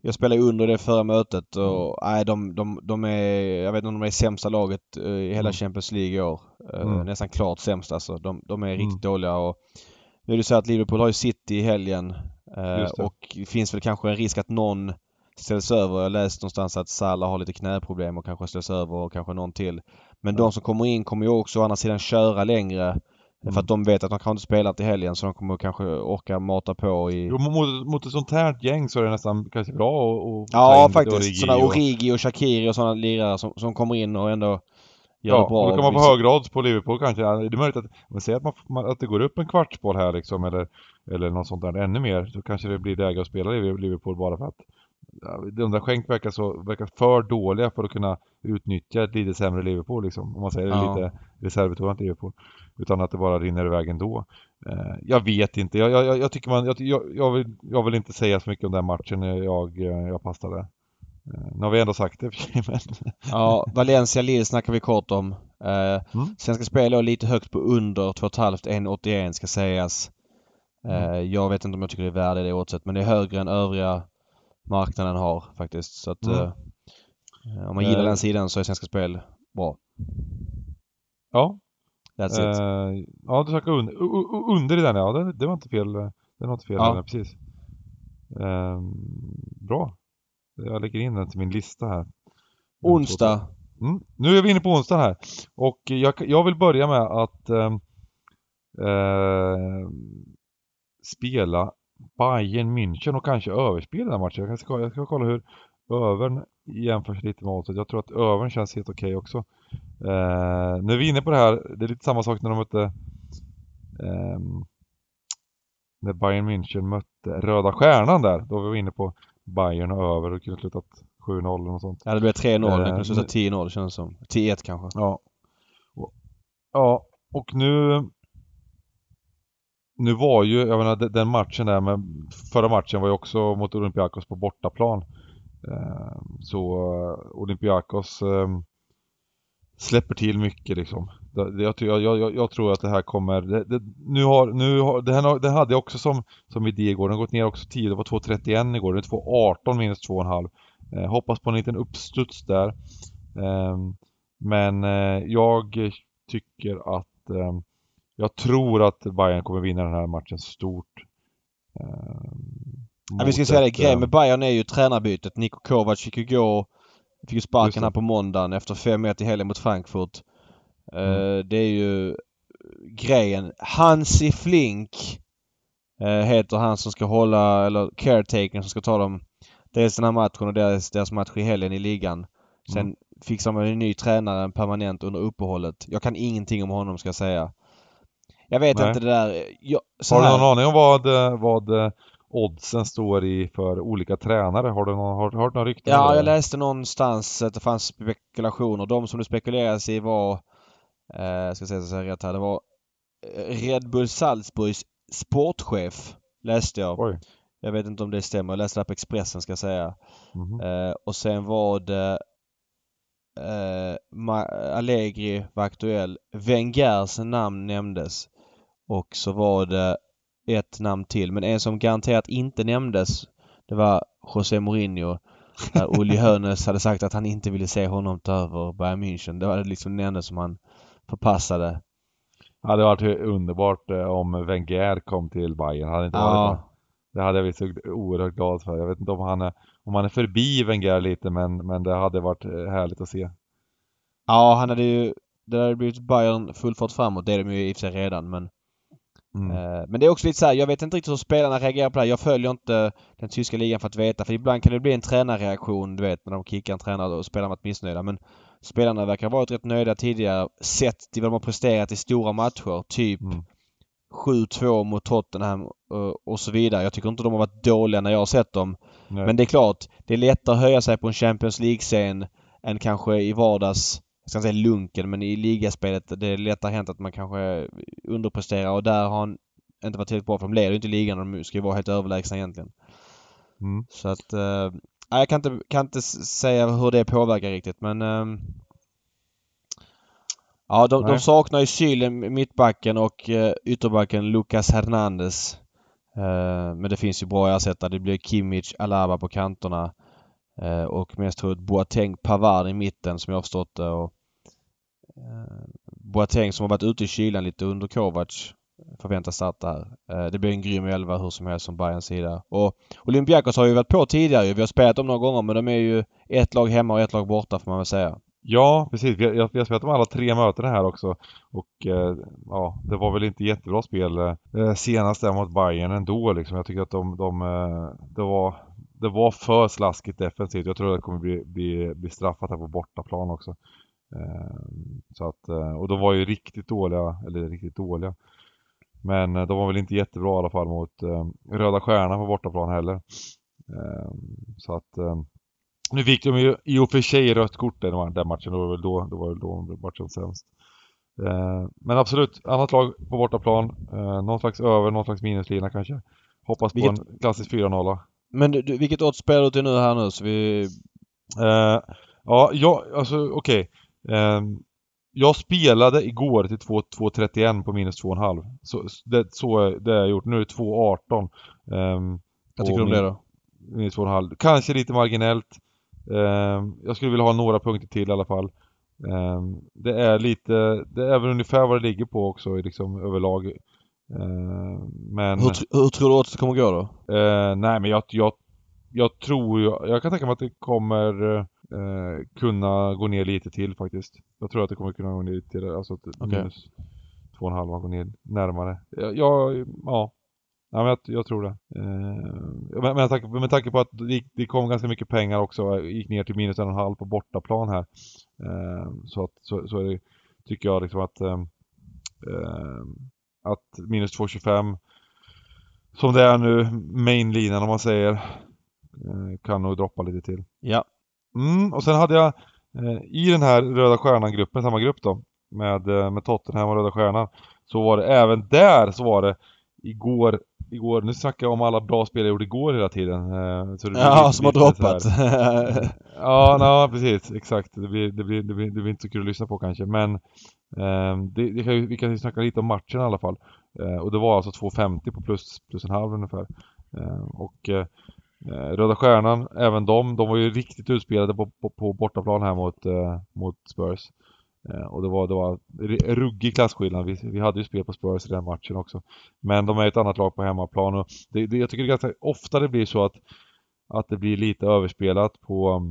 jag spelade under det förra mötet och mm. nej, de, de, de är, jag vet inte om de är sämsta laget uh, i hela mm. Champions League i år. Uh, mm. Nästan klart sämst alltså. De, de är riktigt mm. dåliga och nu är det så att Liverpool har ju City i helgen uh, och det finns väl kanske en risk att någon ställs över. Jag läste någonstans att Salah har lite knäproblem och kanske ställs över och kanske någon till. Men de som kommer in kommer ju också å andra sidan köra längre. Mm. För att de vet att de kanske inte spelat i helgen så de kommer kanske orka mata på i... Jo, mot, mot ett sånt här gäng så är det nästan kanske bra att Ja faktiskt. Sådana Origi och Shakiri och sådana lirare som, som kommer in och ändå gör ja, det bra. Ja, då kan man få högre odds på Liverpool kanske. Det är möjligt att, man säger att, man, att det går upp en kvartsboll här liksom eller, eller något sånt där ännu mer. Så kanske det blir läge att spela Liverpool bara för att där skänk verkar, så, verkar för dåliga för att kunna utnyttja ett lite sämre Liverpool liksom. Om man säger ja. lite reservbetonat Liverpool. Utan att det bara rinner iväg ändå. Eh, jag vet inte. Jag, jag, jag tycker man, jag, jag, vill, jag vill inte säga så mycket om den matchen jag, jag passade. Eh, nu har vi ändå sagt det men... Ja, Valencia Lille snackar vi kort om. Eh, mm. Svenska Spel låg lite högt på under 2,5 1,81 ska sägas. Eh, mm. Jag vet inte om jag tycker det är värde det oddset men det är högre än övriga marknaden har faktiskt. Så att mm. eh, om man gillar uh, den sidan så är Svenska Spel bra. Ja. That's it. Uh, ja, du snackade under, under i den ja. Det, det var inte fel. Det var inte fel. Ja. Där, precis. Uh, bra. Jag lägger in den till min lista här. Onsdag. Mm. Nu är vi inne på onsdag här. Och jag, jag vill börja med att eh, spela Bayern München och kanske överspela den matchen. Jag ska, jag ska kolla hur övern jämförs lite med oddset. Jag tror att övern känns helt okej okay också. Eh, nu är vi inne på det här, det är lite samma sak när de mötte eh, när Bayern München mötte Röda Stjärnan där. Då var vi inne på Bayern och över och kunde slutat 7-0 eller något sånt. Ja det blev 3-0, eh, det kunde sluta 10-0 känns som. 10-1 kanske. Ja. Ja, och nu nu var ju, jag menar den matchen där med förra matchen var ju också mot Olympiakos på bortaplan. Ehm, så eh, Olympiakos ehm, släpper till mycket liksom. Jag, jag, jag, jag tror att det här kommer, det, det, nu har, nu har, det, här, det hade jag också som, som idé igår, den har gått ner också 10, det var 2.31 igår, det är 2.18 minus 2,5. Eh, hoppas på en liten uppstuds där. Eh, men eh, jag tycker att eh, jag tror att Bayern kommer vinna den här matchen stort. Eh, ja, vi ska säga det, grejen med Bayern är ju tränarbytet. Niko Kovac fick ju gå, fick ju sparken här på måndagen efter 5-1 i helgen mot Frankfurt. Eh, mm. det är ju grejen. Hansi Flink eh, heter han som ska hålla, eller caretakern som ska ta dem dels den här matchen och deras, deras match i helgen i ligan. Sen mm. fixar man en ny tränare permanent under uppehållet. Jag kan ingenting om honom ska jag säga. Jag vet Nej. inte det där. Jag, har du någon aning om vad, vad oddsen står i för olika tränare? Har du någon, har, du någon rykten? Ja, jag läste någonstans att det fanns spekulationer. De som det spekuleras i var, eh, ska säga så rätt här, det var eh, Red Bull Salzburgs sportchef läste jag. Oj. Jag vet inte om det stämmer. Jag läste det här på Expressen ska jag säga. Mm eh, och sen var det eh, Allegri var aktuell. Wengers namn nämndes. Och så var det ett namn till. Men en som garanterat inte nämndes det var José Mourinho. Där Uli Hoeneß hade sagt att han inte ville se honom ta över Bayern München. Det var liksom den enda som han förpassade. Det hade varit underbart eh, om Wenger kom till Bayern. Hade inte ja. varit det. det hade jag blivit så oerhört glad för. Jag vet inte om han är, om han är förbi Wenger lite men, men det hade varit eh, härligt att se. Ja, han hade ju... Det hade blivit Bayern full fart framåt. Det är de ju i och för sig redan men Mm. Eh, men det är också lite så här, jag vet inte riktigt hur spelarna reagerar på det här. Jag följer inte den tyska ligan för att veta. För ibland kan det bli en tränarreaktion, du vet, när de kickar en tränare och spelarna varit missnöjda. Men spelarna verkar ha varit rätt nöjda tidigare sett till vad de har presterat i stora matcher. Typ mm. 7-2 mot Tottenham och, och så vidare. Jag tycker inte de har varit dåliga när jag har sett dem. Nej. Men det är klart, det är lättare att höja sig på en Champions League-scen än kanske i vardags jag ska inte säga lunken, men i ligaspelet det är lättare hänt att man kanske underpresterar och där har han inte varit tillräckligt bra för de leder ju inte ligan och de ska ju vara helt överlägsna egentligen. Mm. Så att... Eh, jag kan inte, kan inte säga hur det påverkar riktigt men... Eh, ja, de, de saknar ju Sylen, mittbacken och eh, ytterbacken Lucas Hernandez. Eh, men det finns ju bra ersättare. Det blir Kimmich, Alaba på kanterna. Eh, och mest troligt Boateng Pavard i mitten som jag har förstått det. Och Eh, Boateng som har varit ute i kylan lite under Kovac förväntas starta här. Eh, det blir en grym elva hur som helst från Bayerns sida. Och Olympiakos har ju varit på tidigare Vi har spelat dem några gånger men de är ju ett lag hemma och ett lag borta får man väl säga. Ja, precis. Vi har, vi har spelat de alla tre mötena här också. Och eh, ja, det var väl inte jättebra spel eh, eh, senast där mot Bayern ändå liksom. Jag tycker att de, de eh, det var det var för slaskigt defensivt. Jag tror att det kommer bli, bli, bli straffat här på bortaplan också. Eh, så att, eh, och de var ju riktigt dåliga, eller riktigt dåliga. Men eh, de var väl inte jättebra i alla fall mot Röda Stjärnan på bortaplan heller. Så att nu fick de ju i och för sig rött kort den, den matchen, då var det väl då, då var det då matchen sämst. Men absolut, annat lag på bortaplan. Någon slags över, någon slags minuslina kanske. Hoppas på vilket, en klassisk 4-0. Men du, vilket odds spelar du till nu här nu så vi... Uh, ja, jag, alltså okej. Okay. Uh, jag spelade igår till 2.31 på minus 2,5. Så, det, så det har jag gjort. Nu är det 2.18. Um, Vad tycker du om det då? Minus 2,5. Kanske lite marginellt. Um, jag skulle vilja ha några punkter till i alla fall. Um, det är lite, det är väl ungefär vad det ligger på också liksom överlag. Uh, men... Hur, hur tror du att det kommer gå då? Uh, nej men jag, jag, jag tror jag, jag kan tänka mig att det kommer uh, kunna gå ner lite till faktiskt. Jag tror att det kommer kunna gå ner lite till, alltså att okay. minus 2,5 går ner närmare. Jag, jag ja. Ja, men jag, jag tror det. Eh, men, med, tanke, med tanke på att det, det kom ganska mycket pengar också, gick ner till minus en och en halv på bortaplan här. Eh, så, att, så, så det, tycker jag liksom att eh, att minus 2,25 som det är nu, mainlinan om man säger, eh, kan nog droppa lite till. Ja. Mm, och sen hade jag eh, i den här Röda Stjärnan-gruppen, samma grupp då, med, eh, med Tottenham och Röda Stjärnan, så var det även där så var det igår, igår, nu snackar jag om alla bra spel jag gjorde igår hela tiden. Så det ja, som har droppat. ja, na, precis, exakt. Det blir, det, blir, det, blir, det blir inte så kul att lyssna på kanske, men Ehm, det, det kan, vi kan ju snacka lite om matchen i alla fall. Ehm, och det var alltså 2,50 på plus, plus en halv ungefär. Ehm, och eh, Röda Stjärnan, även de, de var ju riktigt utspelade på, på, på bortaplan här mot, eh, mot Spurs. Och det var, det var ruggig klasskillnad. Vi, vi hade ju spel på Spurs i den matchen också. Men de är ett annat lag på hemmaplan och det, det, jag tycker det ganska ofta det blir så att, att det blir lite överspelat på,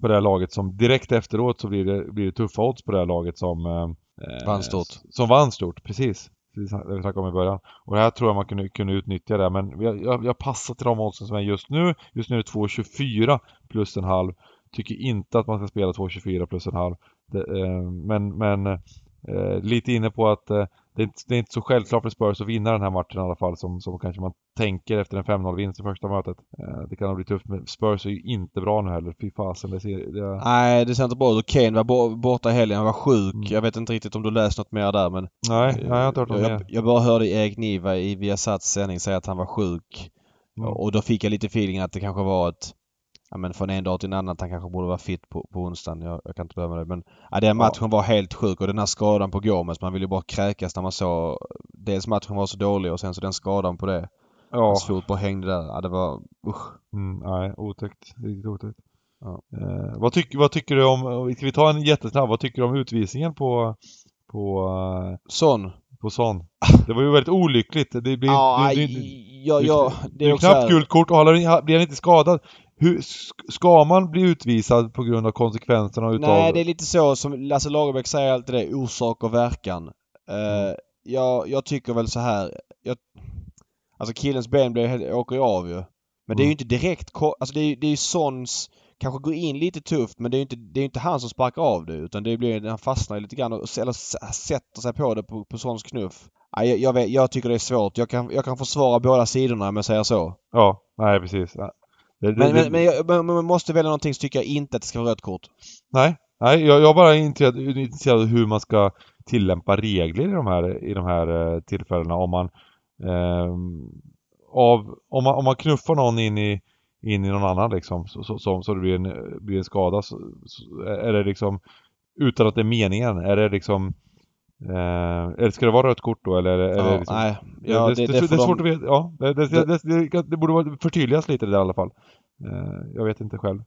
på det här laget som direkt efteråt så blir det, blir det tuffa odds på det här laget som eh, vann stort. Som vann stort, precis. Det vi snackade om i början. Och det här tror jag man kunde, kunde utnyttja det men jag, jag, jag passar till de oddsen som är just nu. Just nu är det 2,24 plus en halv. Tycker inte att man ska spela 2,24 plus en halv. Det, eh, men men eh, lite inne på att eh, det, är inte, det är inte så självklart för Spurs att vinna den här matchen i alla fall som, som kanske man tänker efter en 5-0 vinst i första mötet. Eh, det kan nog bli tufft men Spurs är ju inte bra nu heller. Fy fasen. Det ser, det... Nej, det ser inte bra ut. Kane var borta i helgen. Han var sjuk. Mm. Jag vet inte riktigt om du läst något mer där men... Nej, nej jag har inte hört något jag, mer. Jag bara hörde Erik Niva i Viasats sändning säga att han var sjuk. Mm. Och då fick jag lite feeling att det kanske var ett ja, men från en dag till en annan att han kanske borde vara fit på, på onsdagen. Jag, jag kan inte bedöma det. Men ja, den matchen ja. var helt sjuk och den här skadan på Gomes. Man ville ju bara kräkas när man såg dels matchen var så dålig och sen så den skadan på det. Ja. Hans fot bara hängde där. Ja, det var usch. Mm, nej, otäckt. Riktigt otäckt. Ja. Eh, vad, tyck, vad tycker du om, ska vi ta en jättesnabb, vad tycker du om utvisningen på, på uh, Son? På Son. Det var ju väldigt olyckligt. Det blir, ja, det, det, ja, ja, det är, är knappt gult kort och blir han inte skadad hur, ska man bli utvisad på grund av konsekvenserna utav... Nej, det är lite så som Lasse Lagerbäck säger alltid det, orsak och verkan. Uh, jag, jag tycker väl så här. Jag, alltså killens ben blir, åker ju av ju. Men mm. det är ju mm. inte direkt, alltså det är, det är ju Sons kanske går in lite tufft men det är ju inte, det är inte han som sparkar av det utan det blir, han fastnar lite grann och, eller sätter sig på det på, på Sons knuff. Jag, jag, vet, jag tycker det är svårt. Jag kan, jag kan försvara båda sidorna om jag säger så. Ja, nej precis. Det, men, det, men, men, men, man måste välja någonting så tycker jag inte att det ska vara rött kort. Nej, nej jag, jag är bara intresserad, intresserad av hur man ska tillämpa regler i de här, i de här eh, tillfällena om man eh, av, om man, om man knuffar någon in i, in i någon annan liksom så, så, så, så det blir en, blir en skada så, så, är det liksom utan att det är meningen, är det liksom Eh, eller ska det vara rött kort då eller? eller ja, liksom, nej. Ja, det, det, det, det, det är svårt de... att veta. Ja, det, det, det, borde förtydligas lite det där i alla fall. Eh, jag vet inte själv.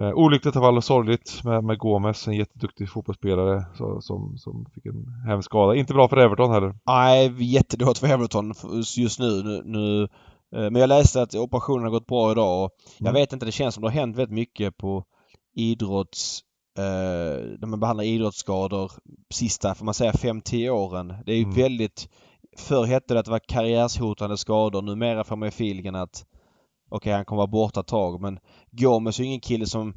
Eh, olyckligt av alla sorgligt med, med Gomes, en jätteduktig fotbollsspelare så, som, som fick en hemsk skada. Inte bra för Everton heller. Nej, jättedåligt för Everton just nu. nu, nu eh, men jag läste att operationen har gått bra idag och jag mm. vet inte, det känns som det har hänt väldigt mycket på idrotts eh, när man behandlar idrottsskador sista, får man säga, 5-10 åren. Det är ju mm. väldigt... Förr hette det att det var karriärshotande skador. Numera får man ju feelingen att okej, okay, han kommer vara borta ett tag. Men Gomes är ju ingen kille som...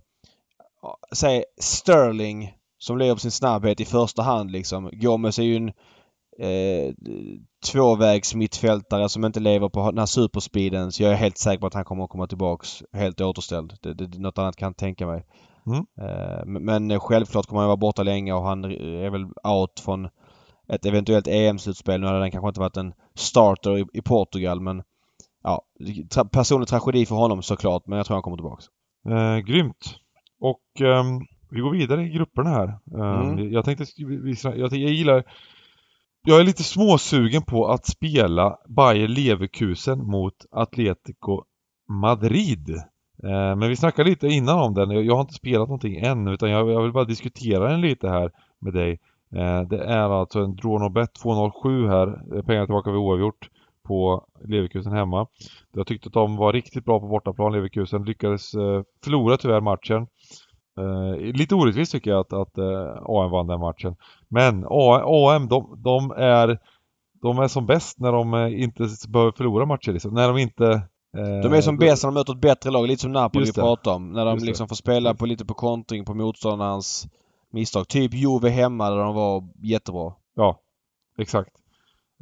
Säg Sterling som lever på sin snabbhet i första hand liksom. Gomes är ju en eh, tvåvägs mittfältare som inte lever på den här superspeeden. Så jag är helt säker på att han kommer att komma tillbaks helt återställd. Det, det, något annat kan jag tänka mig. Mm. Eh, men självklart kommer han vara borta länge och han är väl out från ett eventuellt EM-slutspel. Nu hade den kanske inte varit en starter i, i Portugal men ja, tra personlig tragedi för honom såklart men jag tror han kommer tillbaks. Eh, grymt! Och um, vi går vidare i grupperna här. Um, mm. Jag tänkte jag, jag gillar jag är lite småsugen på att spela Bayer Leverkusen mot Atletico Madrid. Eh, men vi snackade lite innan om den. Jag har inte spelat någonting än utan jag vill bara diskutera den lite här med dig. Eh, det är alltså en Dronobet 207 här, eh, pengar tillbaka vid oavgjort på Leverkusen hemma. Jag tyckte att de var riktigt bra på bortaplan, Leverkusen. Lyckades eh, förlora tyvärr matchen. Eh, lite orättvist tycker jag att, att eh, AM vann den matchen. Men AM, de, de, är de är som bäst när de inte behöver förlora matcher liksom. När de inte de är som bäst när de möter ett bättre lag, lite som Napoli vi pratade om. När de Just liksom det. får spela på lite på kontring på motståndarens misstag. Typ Juve hemma där de var jättebra. Ja, exakt.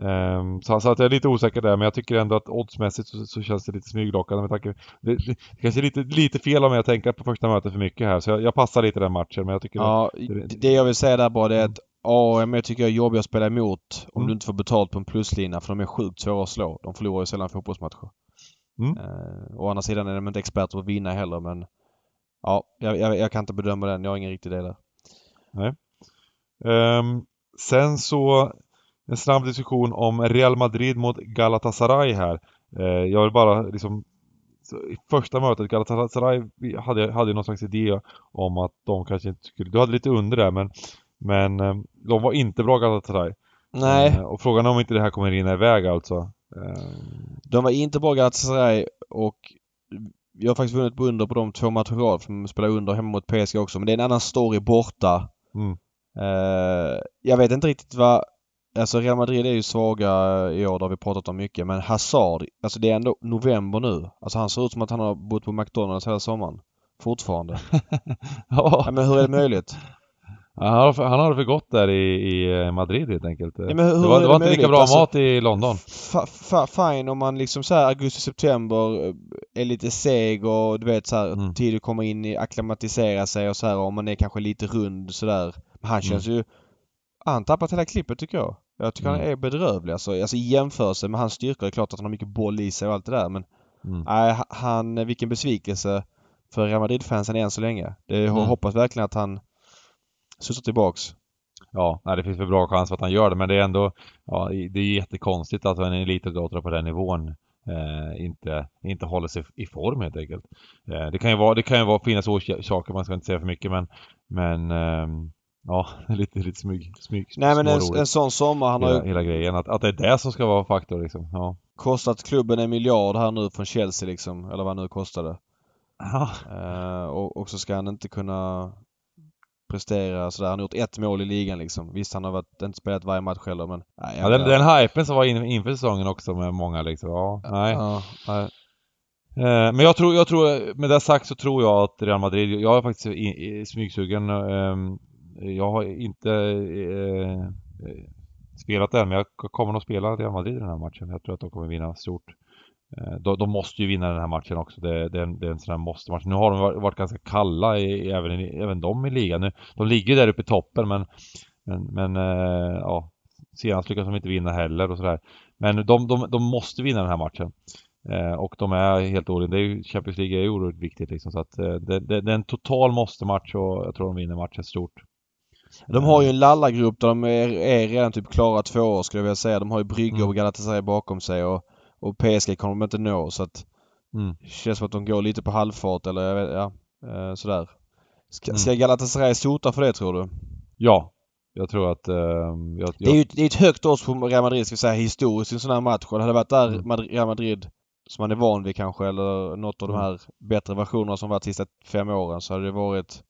Um, så, så, att jag är lite osäker där, men jag tycker ändå att oddsmässigt så, så känns det lite smyglockande med tanke... Det, det, kanske är lite, lite fel om jag tänker på första mötet för mycket här, så jag, jag passar lite den matchen, men jag tycker... Ja, det, det jag vill säga där bara det är att AM jag tycker jag är jobbig att spela emot om mm. du inte får betalt på en pluslina, för de är sjukt svåra att slå. De förlorar ju sällan fotbollsmatcher. Mm. Uh, å andra sidan är de inte experter på att vinna heller men ja, jag, jag, jag, kan inte bedöma den. Jag har ingen riktig del där. Nej. Um, sen så en snabb diskussion om Real Madrid mot Galatasaray här. Uh, jag vill bara liksom i första mötet, Galatasaray hade, hade någon slags idé om att de kanske inte skulle, du hade lite under där men men um, de var inte bra Galatasaray. Nej. Uh, och frågan är om inte det här kommer rinna iväg alltså. De var inte bra Galatasaray och jag har faktiskt vunnit på under på de två matcher rad man spelar under hemma mot PSG också. Men det är en annan story borta. Mm. Uh, jag vet inte riktigt vad... Alltså Real Madrid är ju svaga i år, det har vi pratat om mycket. Men Hazard, alltså det är ändå november nu. Alltså han ser ut som att han har bott på McDonalds hela sommaren. Fortfarande. ja. ja. Men hur är det möjligt? Han har, han har för gott där i, i eh, Madrid helt enkelt. Ja, det var, det var inte lika bra alltså, mat i London. Fine om man liksom så här augusti-september eh, är lite seg och du vet så här mm. tid att komma in i, akklimatisera sig och så här om man är kanske lite rund sådär. Men han känns mm. ju... Han tappat hela klippet tycker jag. Jag tycker mm. han är bedrövlig alltså. Alltså i jämförelse med hans styrka. Det är klart att han har mycket boll i sig och allt det där men... Mm. Nej, han... Vilken besvikelse för Real Madrid-fansen än så länge. Det, jag mm. hoppas verkligen att han studsa tillbaks. Ja, nej, det finns väl bra chans för att han gör det men det är ändå ja, det är jättekonstigt att en elitidrottare på den nivån eh, inte, inte håller sig i form helt enkelt. Eh, det kan ju vara, det kan ju vara, finnas orsaker, man ska inte säga för mycket men men eh, Ja, lite, lite smyg, smyg Nej men en, en sån sommar han hela, har ju... Hela grejen, att, att det är det som ska vara faktor liksom. Ja. Kostat klubben en miljard här nu från Chelsea liksom, eller vad nu kostade. Ja. Uh, och, och så ska han inte kunna prestera sådär. Han har gjort ett mål i ligan liksom. Visst, han har varit, inte spelat varje match heller men... Nej, ja, den, den hypen som var in, inför säsongen också med många liksom. Ja, nej. Ja, nej. Eh, men jag tror, jag tror, med det sagt så tror jag att Real Madrid, jag är faktiskt i, i, smygsugen. Eh, jag har inte eh, spelat än, men jag kommer nog spela Real Madrid i den här matchen. Jag tror att de kommer vinna stort. Eh, de, de, måste ju vinna den här matchen också. Det, det, är, en, det är en sån här måste-match. Nu har de varit, ganska kalla, i, även, även de i ligan. Nu, de ligger där uppe i toppen men, men, men äh, ja, senast lyckas de inte vinna heller och sådär. Men de, de, de måste vinna den här matchen. Eh, och de är helt orimliga. Champions League är ju oerhört viktigt liksom. Så att eh, det, det, det, är en total måste-match och jag tror de vinner matchen stort. De har ju en lallagrupp där de är, är redan typ klara två år skulle jag vilja säga. De har ju Brygge mm. och Galatasaray bakom sig och och PSG kommer de inte nå så att mm. det känns som att de går lite på halvfart eller jag vet, ja, eh, sådär. Ska, mm. ska Galatasaray sota för det tror du? Ja. Jag tror att... Uh, jag, Det är ju det är ett högt odds på Real Madrid ska vi säga historiskt i en sån här match. Och det hade varit där mm. Real Madrid som man är van vid kanske eller något av mm. de här bättre versionerna som varit de sista fem åren så hade det varit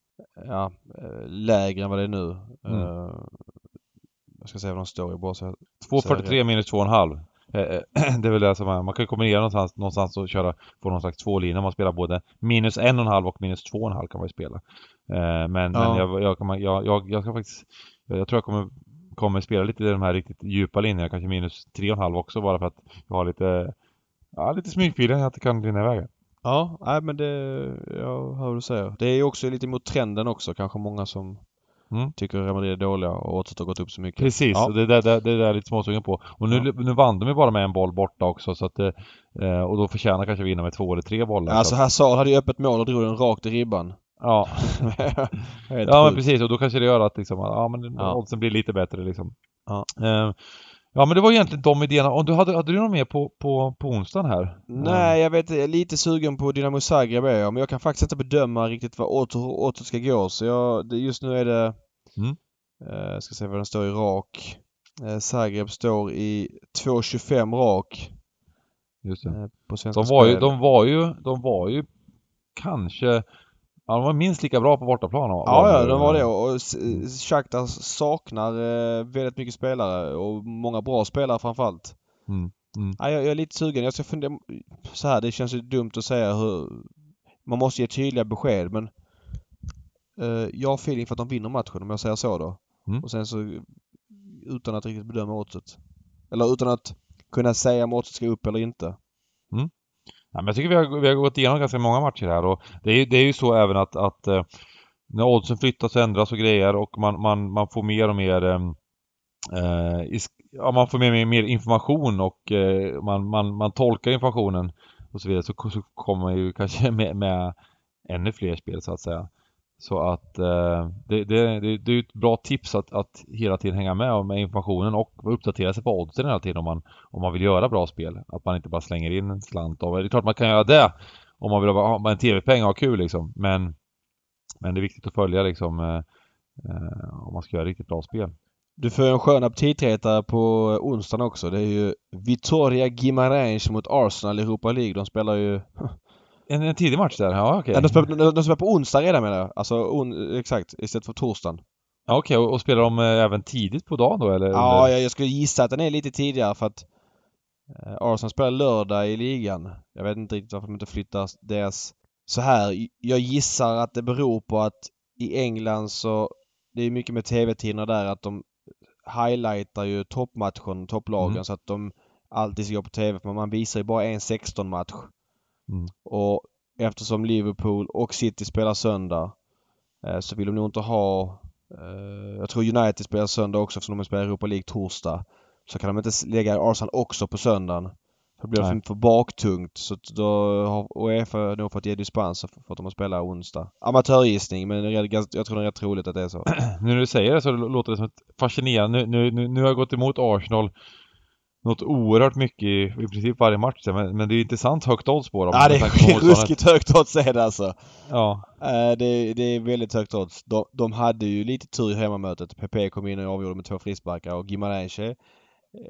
ja, eh, lägre än vad det är nu. Mm. Uh, jag ska se vad de står i bara så 2.43 minus 2,5. Eh, det är väl det som är, man kan kombinera någonstans, någonstans och köra, få någon slags tvålinje om man spelar både minus 1,5 och minus 2,5 kan man ju spela. Men, ja. men jag, jag, jag, jag, jag ska faktiskt, jag tror jag kommer, kommer spela lite i de här riktigt djupa linjerna, kanske minus 3,5 också bara för att jag har lite, ja lite smygfilen att det kan rinna iväg. Ja, nej men det, jag hör du säger. Det är ju också lite mot trenden också, kanske många som mm. tycker Real är dåliga och oddset har gått upp så mycket. Precis, ja. det, det, det, det är jag lite småsugen på. Och nu, ja. nu vann de ju bara med en boll borta också så att eh, och då förtjänar kanske vinna med två eller tre bollar. Alltså Hazard hade ju öppet mål och drog den rakt i ribban. Ja. ja men precis och då kanske det gör att liksom, ja men ja. oddsen blir lite bättre liksom. Ja. Eh, Ja men det var egentligen de idéerna. Och du hade, hade du något mer på, på, på onsdagen här? Nej, jag vet jag är lite sugen på Dynamo Zagreb är jag, men jag kan faktiskt inte bedöma riktigt vad åter ska gå. Så jag, det, just nu är det... Mm. Eh, ska se vad den står i rak. Eh, Zagreb står i 2.25 rak. Just det. Eh, på Svenska de var, ju, de var ju, de var ju kanske Ja, de var minst lika bra på bortaplan. Ja, ja, de var det. Och Shakhtar saknar väldigt mycket spelare och många bra spelare framförallt. Mm. Mm. Ja, jag, jag är lite sugen. Jag ska fundera så här, det känns ju dumt att säga hur... Man måste ge tydliga besked men jag har feeling för att de vinner matchen om jag säger så då. Mm. Och sen så utan att riktigt bedöma oddset. Eller utan att kunna säga om oddset ska upp eller inte. Mm. Ja, men jag tycker vi har, vi har gått igenom ganska många matcher här och det är, det är ju så även att, att eh, när oddsen flyttas och ändras och grejer och man, man, man får mer och mer eh, eh ja, man får mer och mer information och eh, man, man, man tolkar informationen och så vidare så, så kommer man ju kanske med, med ännu fler spel så att säga. Så att eh, det, det, det, det, är ett bra tips att, att hela tiden hänga med med informationen och uppdatera sig på oddsen hela tiden om man, om man vill göra bra spel. Att man inte bara slänger in en slant av. Det är klart man kan göra det om man vill ha en tv-peng och ha kul liksom. Men, men det är viktigt att följa liksom eh, eh om man ska göra riktigt bra spel. Du får en skön aptitretare på onsdagen också. Det är ju Vittoria Gimarenz mot Arsenal i Europa League. De spelar ju en, en tidig match där? Ja, okej. Okay. de, spelar, de spelar på onsdag redan menar jag. Alltså on, exakt, istället för torsdagen. Ja, okej, och, och, spelar de eh, även tidigt på dagen då eller? Ja, jag, jag skulle gissa att den är lite tidigare för att eh, Arsenal spelar lördag i ligan. Jag vet inte riktigt varför de inte flyttar deras... Så här, jag gissar att det beror på att i England så... Det är mycket med TV-tiderna där att de highlightar ju toppmatchen, topplagen mm. så att de alltid ska gå på TV. Men man visar ju bara en 16-match. Mm. Och eftersom Liverpool och City spelar söndag eh, så vill de nog inte ha... Eh, jag tror United spelar söndag också eftersom de spelar Europa League torsdag. Så kan de inte lägga Arsenal också på söndagen. Det blir för, för baktungt så då har Uefa nog fått ge dispens för att de har spelat onsdag. Amatörgissning men jag tror det är rätt troligt att det är så. nu när du säger det så låter det som ett fascinerande. Nu, nu, nu har jag gått emot Arsenal något oerhört mycket i, i princip varje match. Men, men det är intressant högt odds på dem. Ja, det är ruskigt högt odds är det alltså. Ja. Uh, det, det, är väldigt högt odds. De, de hade ju lite tur i hemmamötet. PP kom in och avgjorde med två frisparkar och Gimarenche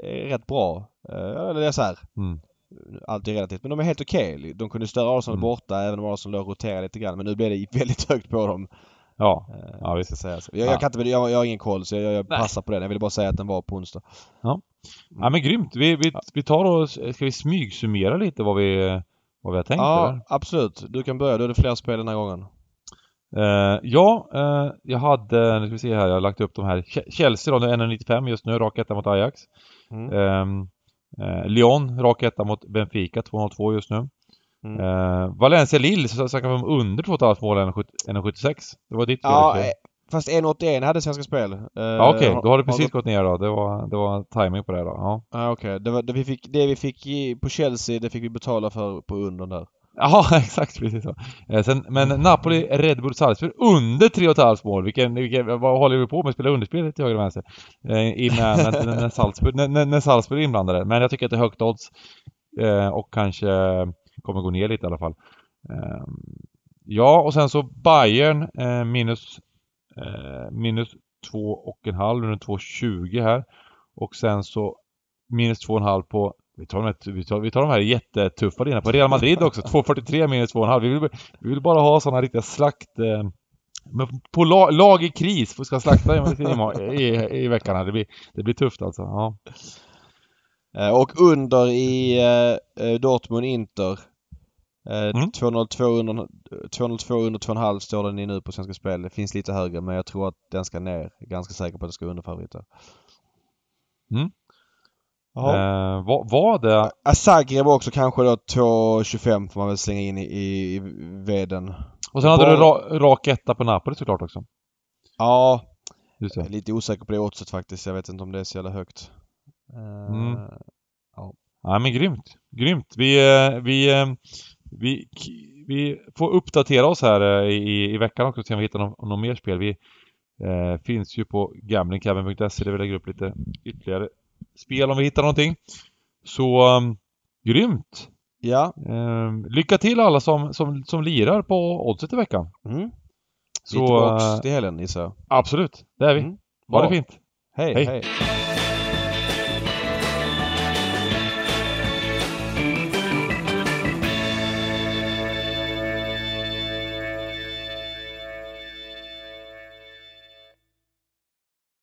är rätt bra. Uh, det är så här. Mm. Allt är relativt. Men de är helt okej. Okay. De kunde störa Arsenal mm. borta även om Arsenal låg och roterade lite grann. Men nu blev det väldigt högt på dem. Ja, uh, ja visst. Ska säga så. Jag, ja. jag, kan inte, jag, jag har ingen koll så jag, jag passar på den. Jag ville bara säga att den var på onsdag. Ja. Ja men grymt. Vi, vi, vi tar och, ska vi smygsummera lite vad vi, vad vi har tänkt? Ja, eller? absolut. Du kan börja. Du hade fler spel den här gången. Uh, ja, uh, jag hade, nu ska vi se här, jag har lagt upp de här. Chelsea då, 1,95 just nu, rak etta mot Ajax. Mm. Um, uh, Lyon, rak etta mot Benfica, 2,02 just nu. Mm. Valencia Lille, så snackar vi om under 2,5 mål, 1,76. Det var ditt fel. Ja, Fast 1,81 hade Svenska Spel. Uh, ja, okej, okay. då har det precis har gått ner då. Det var, det var timing på det då. Ja, ah, okej. Okay. Det, det, vi fick, det vi fick i, på Chelsea, det fick vi betala för på under där. Ja, exakt precis så. Eh, sen, men Napoli, Red Bull, Salzburg under 3,5 mål. Vilken, vilken, vad håller vi på med? Spela underspel till höger och vänster? Eh, med, när, när, Salzburg, när, när Salzburg är inblandade. Men jag tycker att det är högt odds. Eh, och kanske kommer gå ner lite i alla fall. Eh, ja, och sen så Bayern eh, minus Eh, minus 2,5 under 2,20 här. Och sen så minus 2,5 på vi tar, de vi, tar, vi tar de här jättetuffa linjerna på Real Madrid också. 2,43 minus 2,5. Vi vill, vi vill bara ha sådana riktiga slakt, eh, Men på lag, lag i kris ska slakta i, i, i veckan här. Det blir, det blir tufft alltså. Ja. Eh, och under i eh Dortmund-Inter. Eh, mm. 202 under, 202 under 2,5 står den i nu på Svenska Spel. Det finns lite högre men jag tror att den ska ner. Ganska säker på att det ska under favoriter. Mm. Eh, vad var det? Zagreb också kanske då 2,25 får man väl slänga in i, i, i veden. Och sen hade du ra, rak etta på Napoli såklart också. Ja. Jag är lite osäker på det oddset faktiskt. Jag vet inte om det är så jävla högt. Uh, mm. Ja. ja men grymt. Grymt. Vi, eh, vi, eh, vi, vi får uppdatera oss här i, i veckan också se om vi hittar något, något mer spel. Vi eh, finns ju på gamblingcabin.se där vi lägger upp lite ytterligare spel om vi hittar någonting. Så um, grymt! Ja. Um, lycka till alla som, som, som lirar på oddset i veckan. Mm. Så, vi är tillbaks uh, till helgen gissar jag. Absolut, det är vi. Mm. Ha det fint. hej. hej. hej.